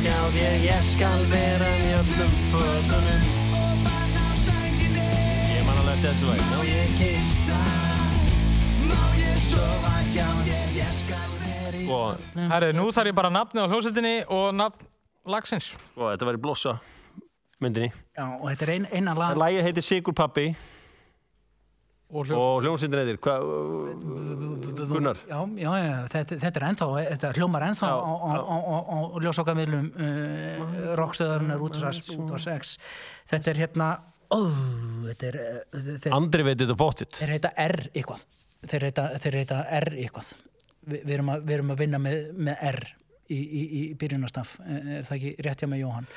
Hjá þér Ég skal vera í öllum fötunum Og banna á sænginni Ég man alveg eftir þessu væg. Má ég gista Má ég sofa hjá þér Ég skal vera í Og, Herðu, nú þarf ég bara nafnið á hljómsveitinni og nafn lagsins. og þetta var í blossa myndinni. Já, og þetta er ein, eina lag Lægið heitir Sigur Pappi Og og heitir, hvað, Gunnar? Já, já, já, þetta, þetta er ennþá, þetta hljómar ennþá Já, á, á, á, á, á ljósokkamilum uh, rockstöðarinnar út á 6 þetta er hérna ó, þetta er uh, þeir, Andri veit þetta bóttið. þeir heita R eitthvað þeir heita, þeir heita R eitthvað Vi, við, erum að, við erum að vinna með, með R í, í, í byrjunastaf er það ekki rétt hjá með Jóhann?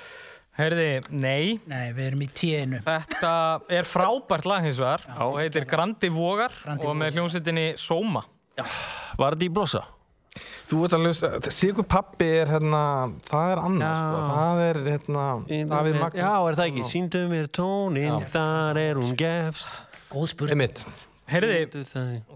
Herði, nei. Nei, við erum í tíinu Þetta er frábært lag hins vegar og heitir Grandi Vogar Grandi og með hljómsveitinni Sóma. Var þetta í blossa? Þú ert að hlusta, Sigur Pappi er hérna, það er annars, sko, það er hérna, Davíð Magnús. Já, er það ekki? Sýndu mér tónin, þar er hún gefst. Góð spurning Einmitt. Herði,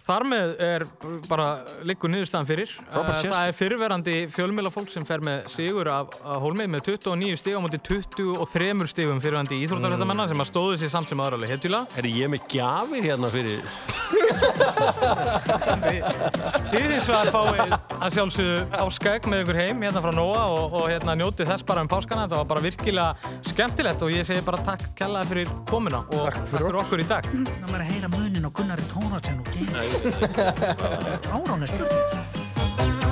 þar með er bara liggur niðurstaðan fyrir. Frábær Eh. Það er fyrirverandi fjölmjöla fólk sem fer með sigur af, af hólmið með 29 stig á móti 23 stigum fyrirverandi íþróttarfættamennar sem að stóðu sér samt sem aðralega hetjula. Er ég með gjafir hérna fyrir... Þið þess að fáið að sjálfsögðu á skæk með ykkur heim hérna frá Nóa og, og hérna njótið þess bara um páskana. Þetta var bara virkilega skemmtilegt og ég segi bara takk kjallaði fyrir komuna og takk fyrir okkur í dag. Það maður að heyra munin og Gunnari Tónarsen og Geir Árán er spurning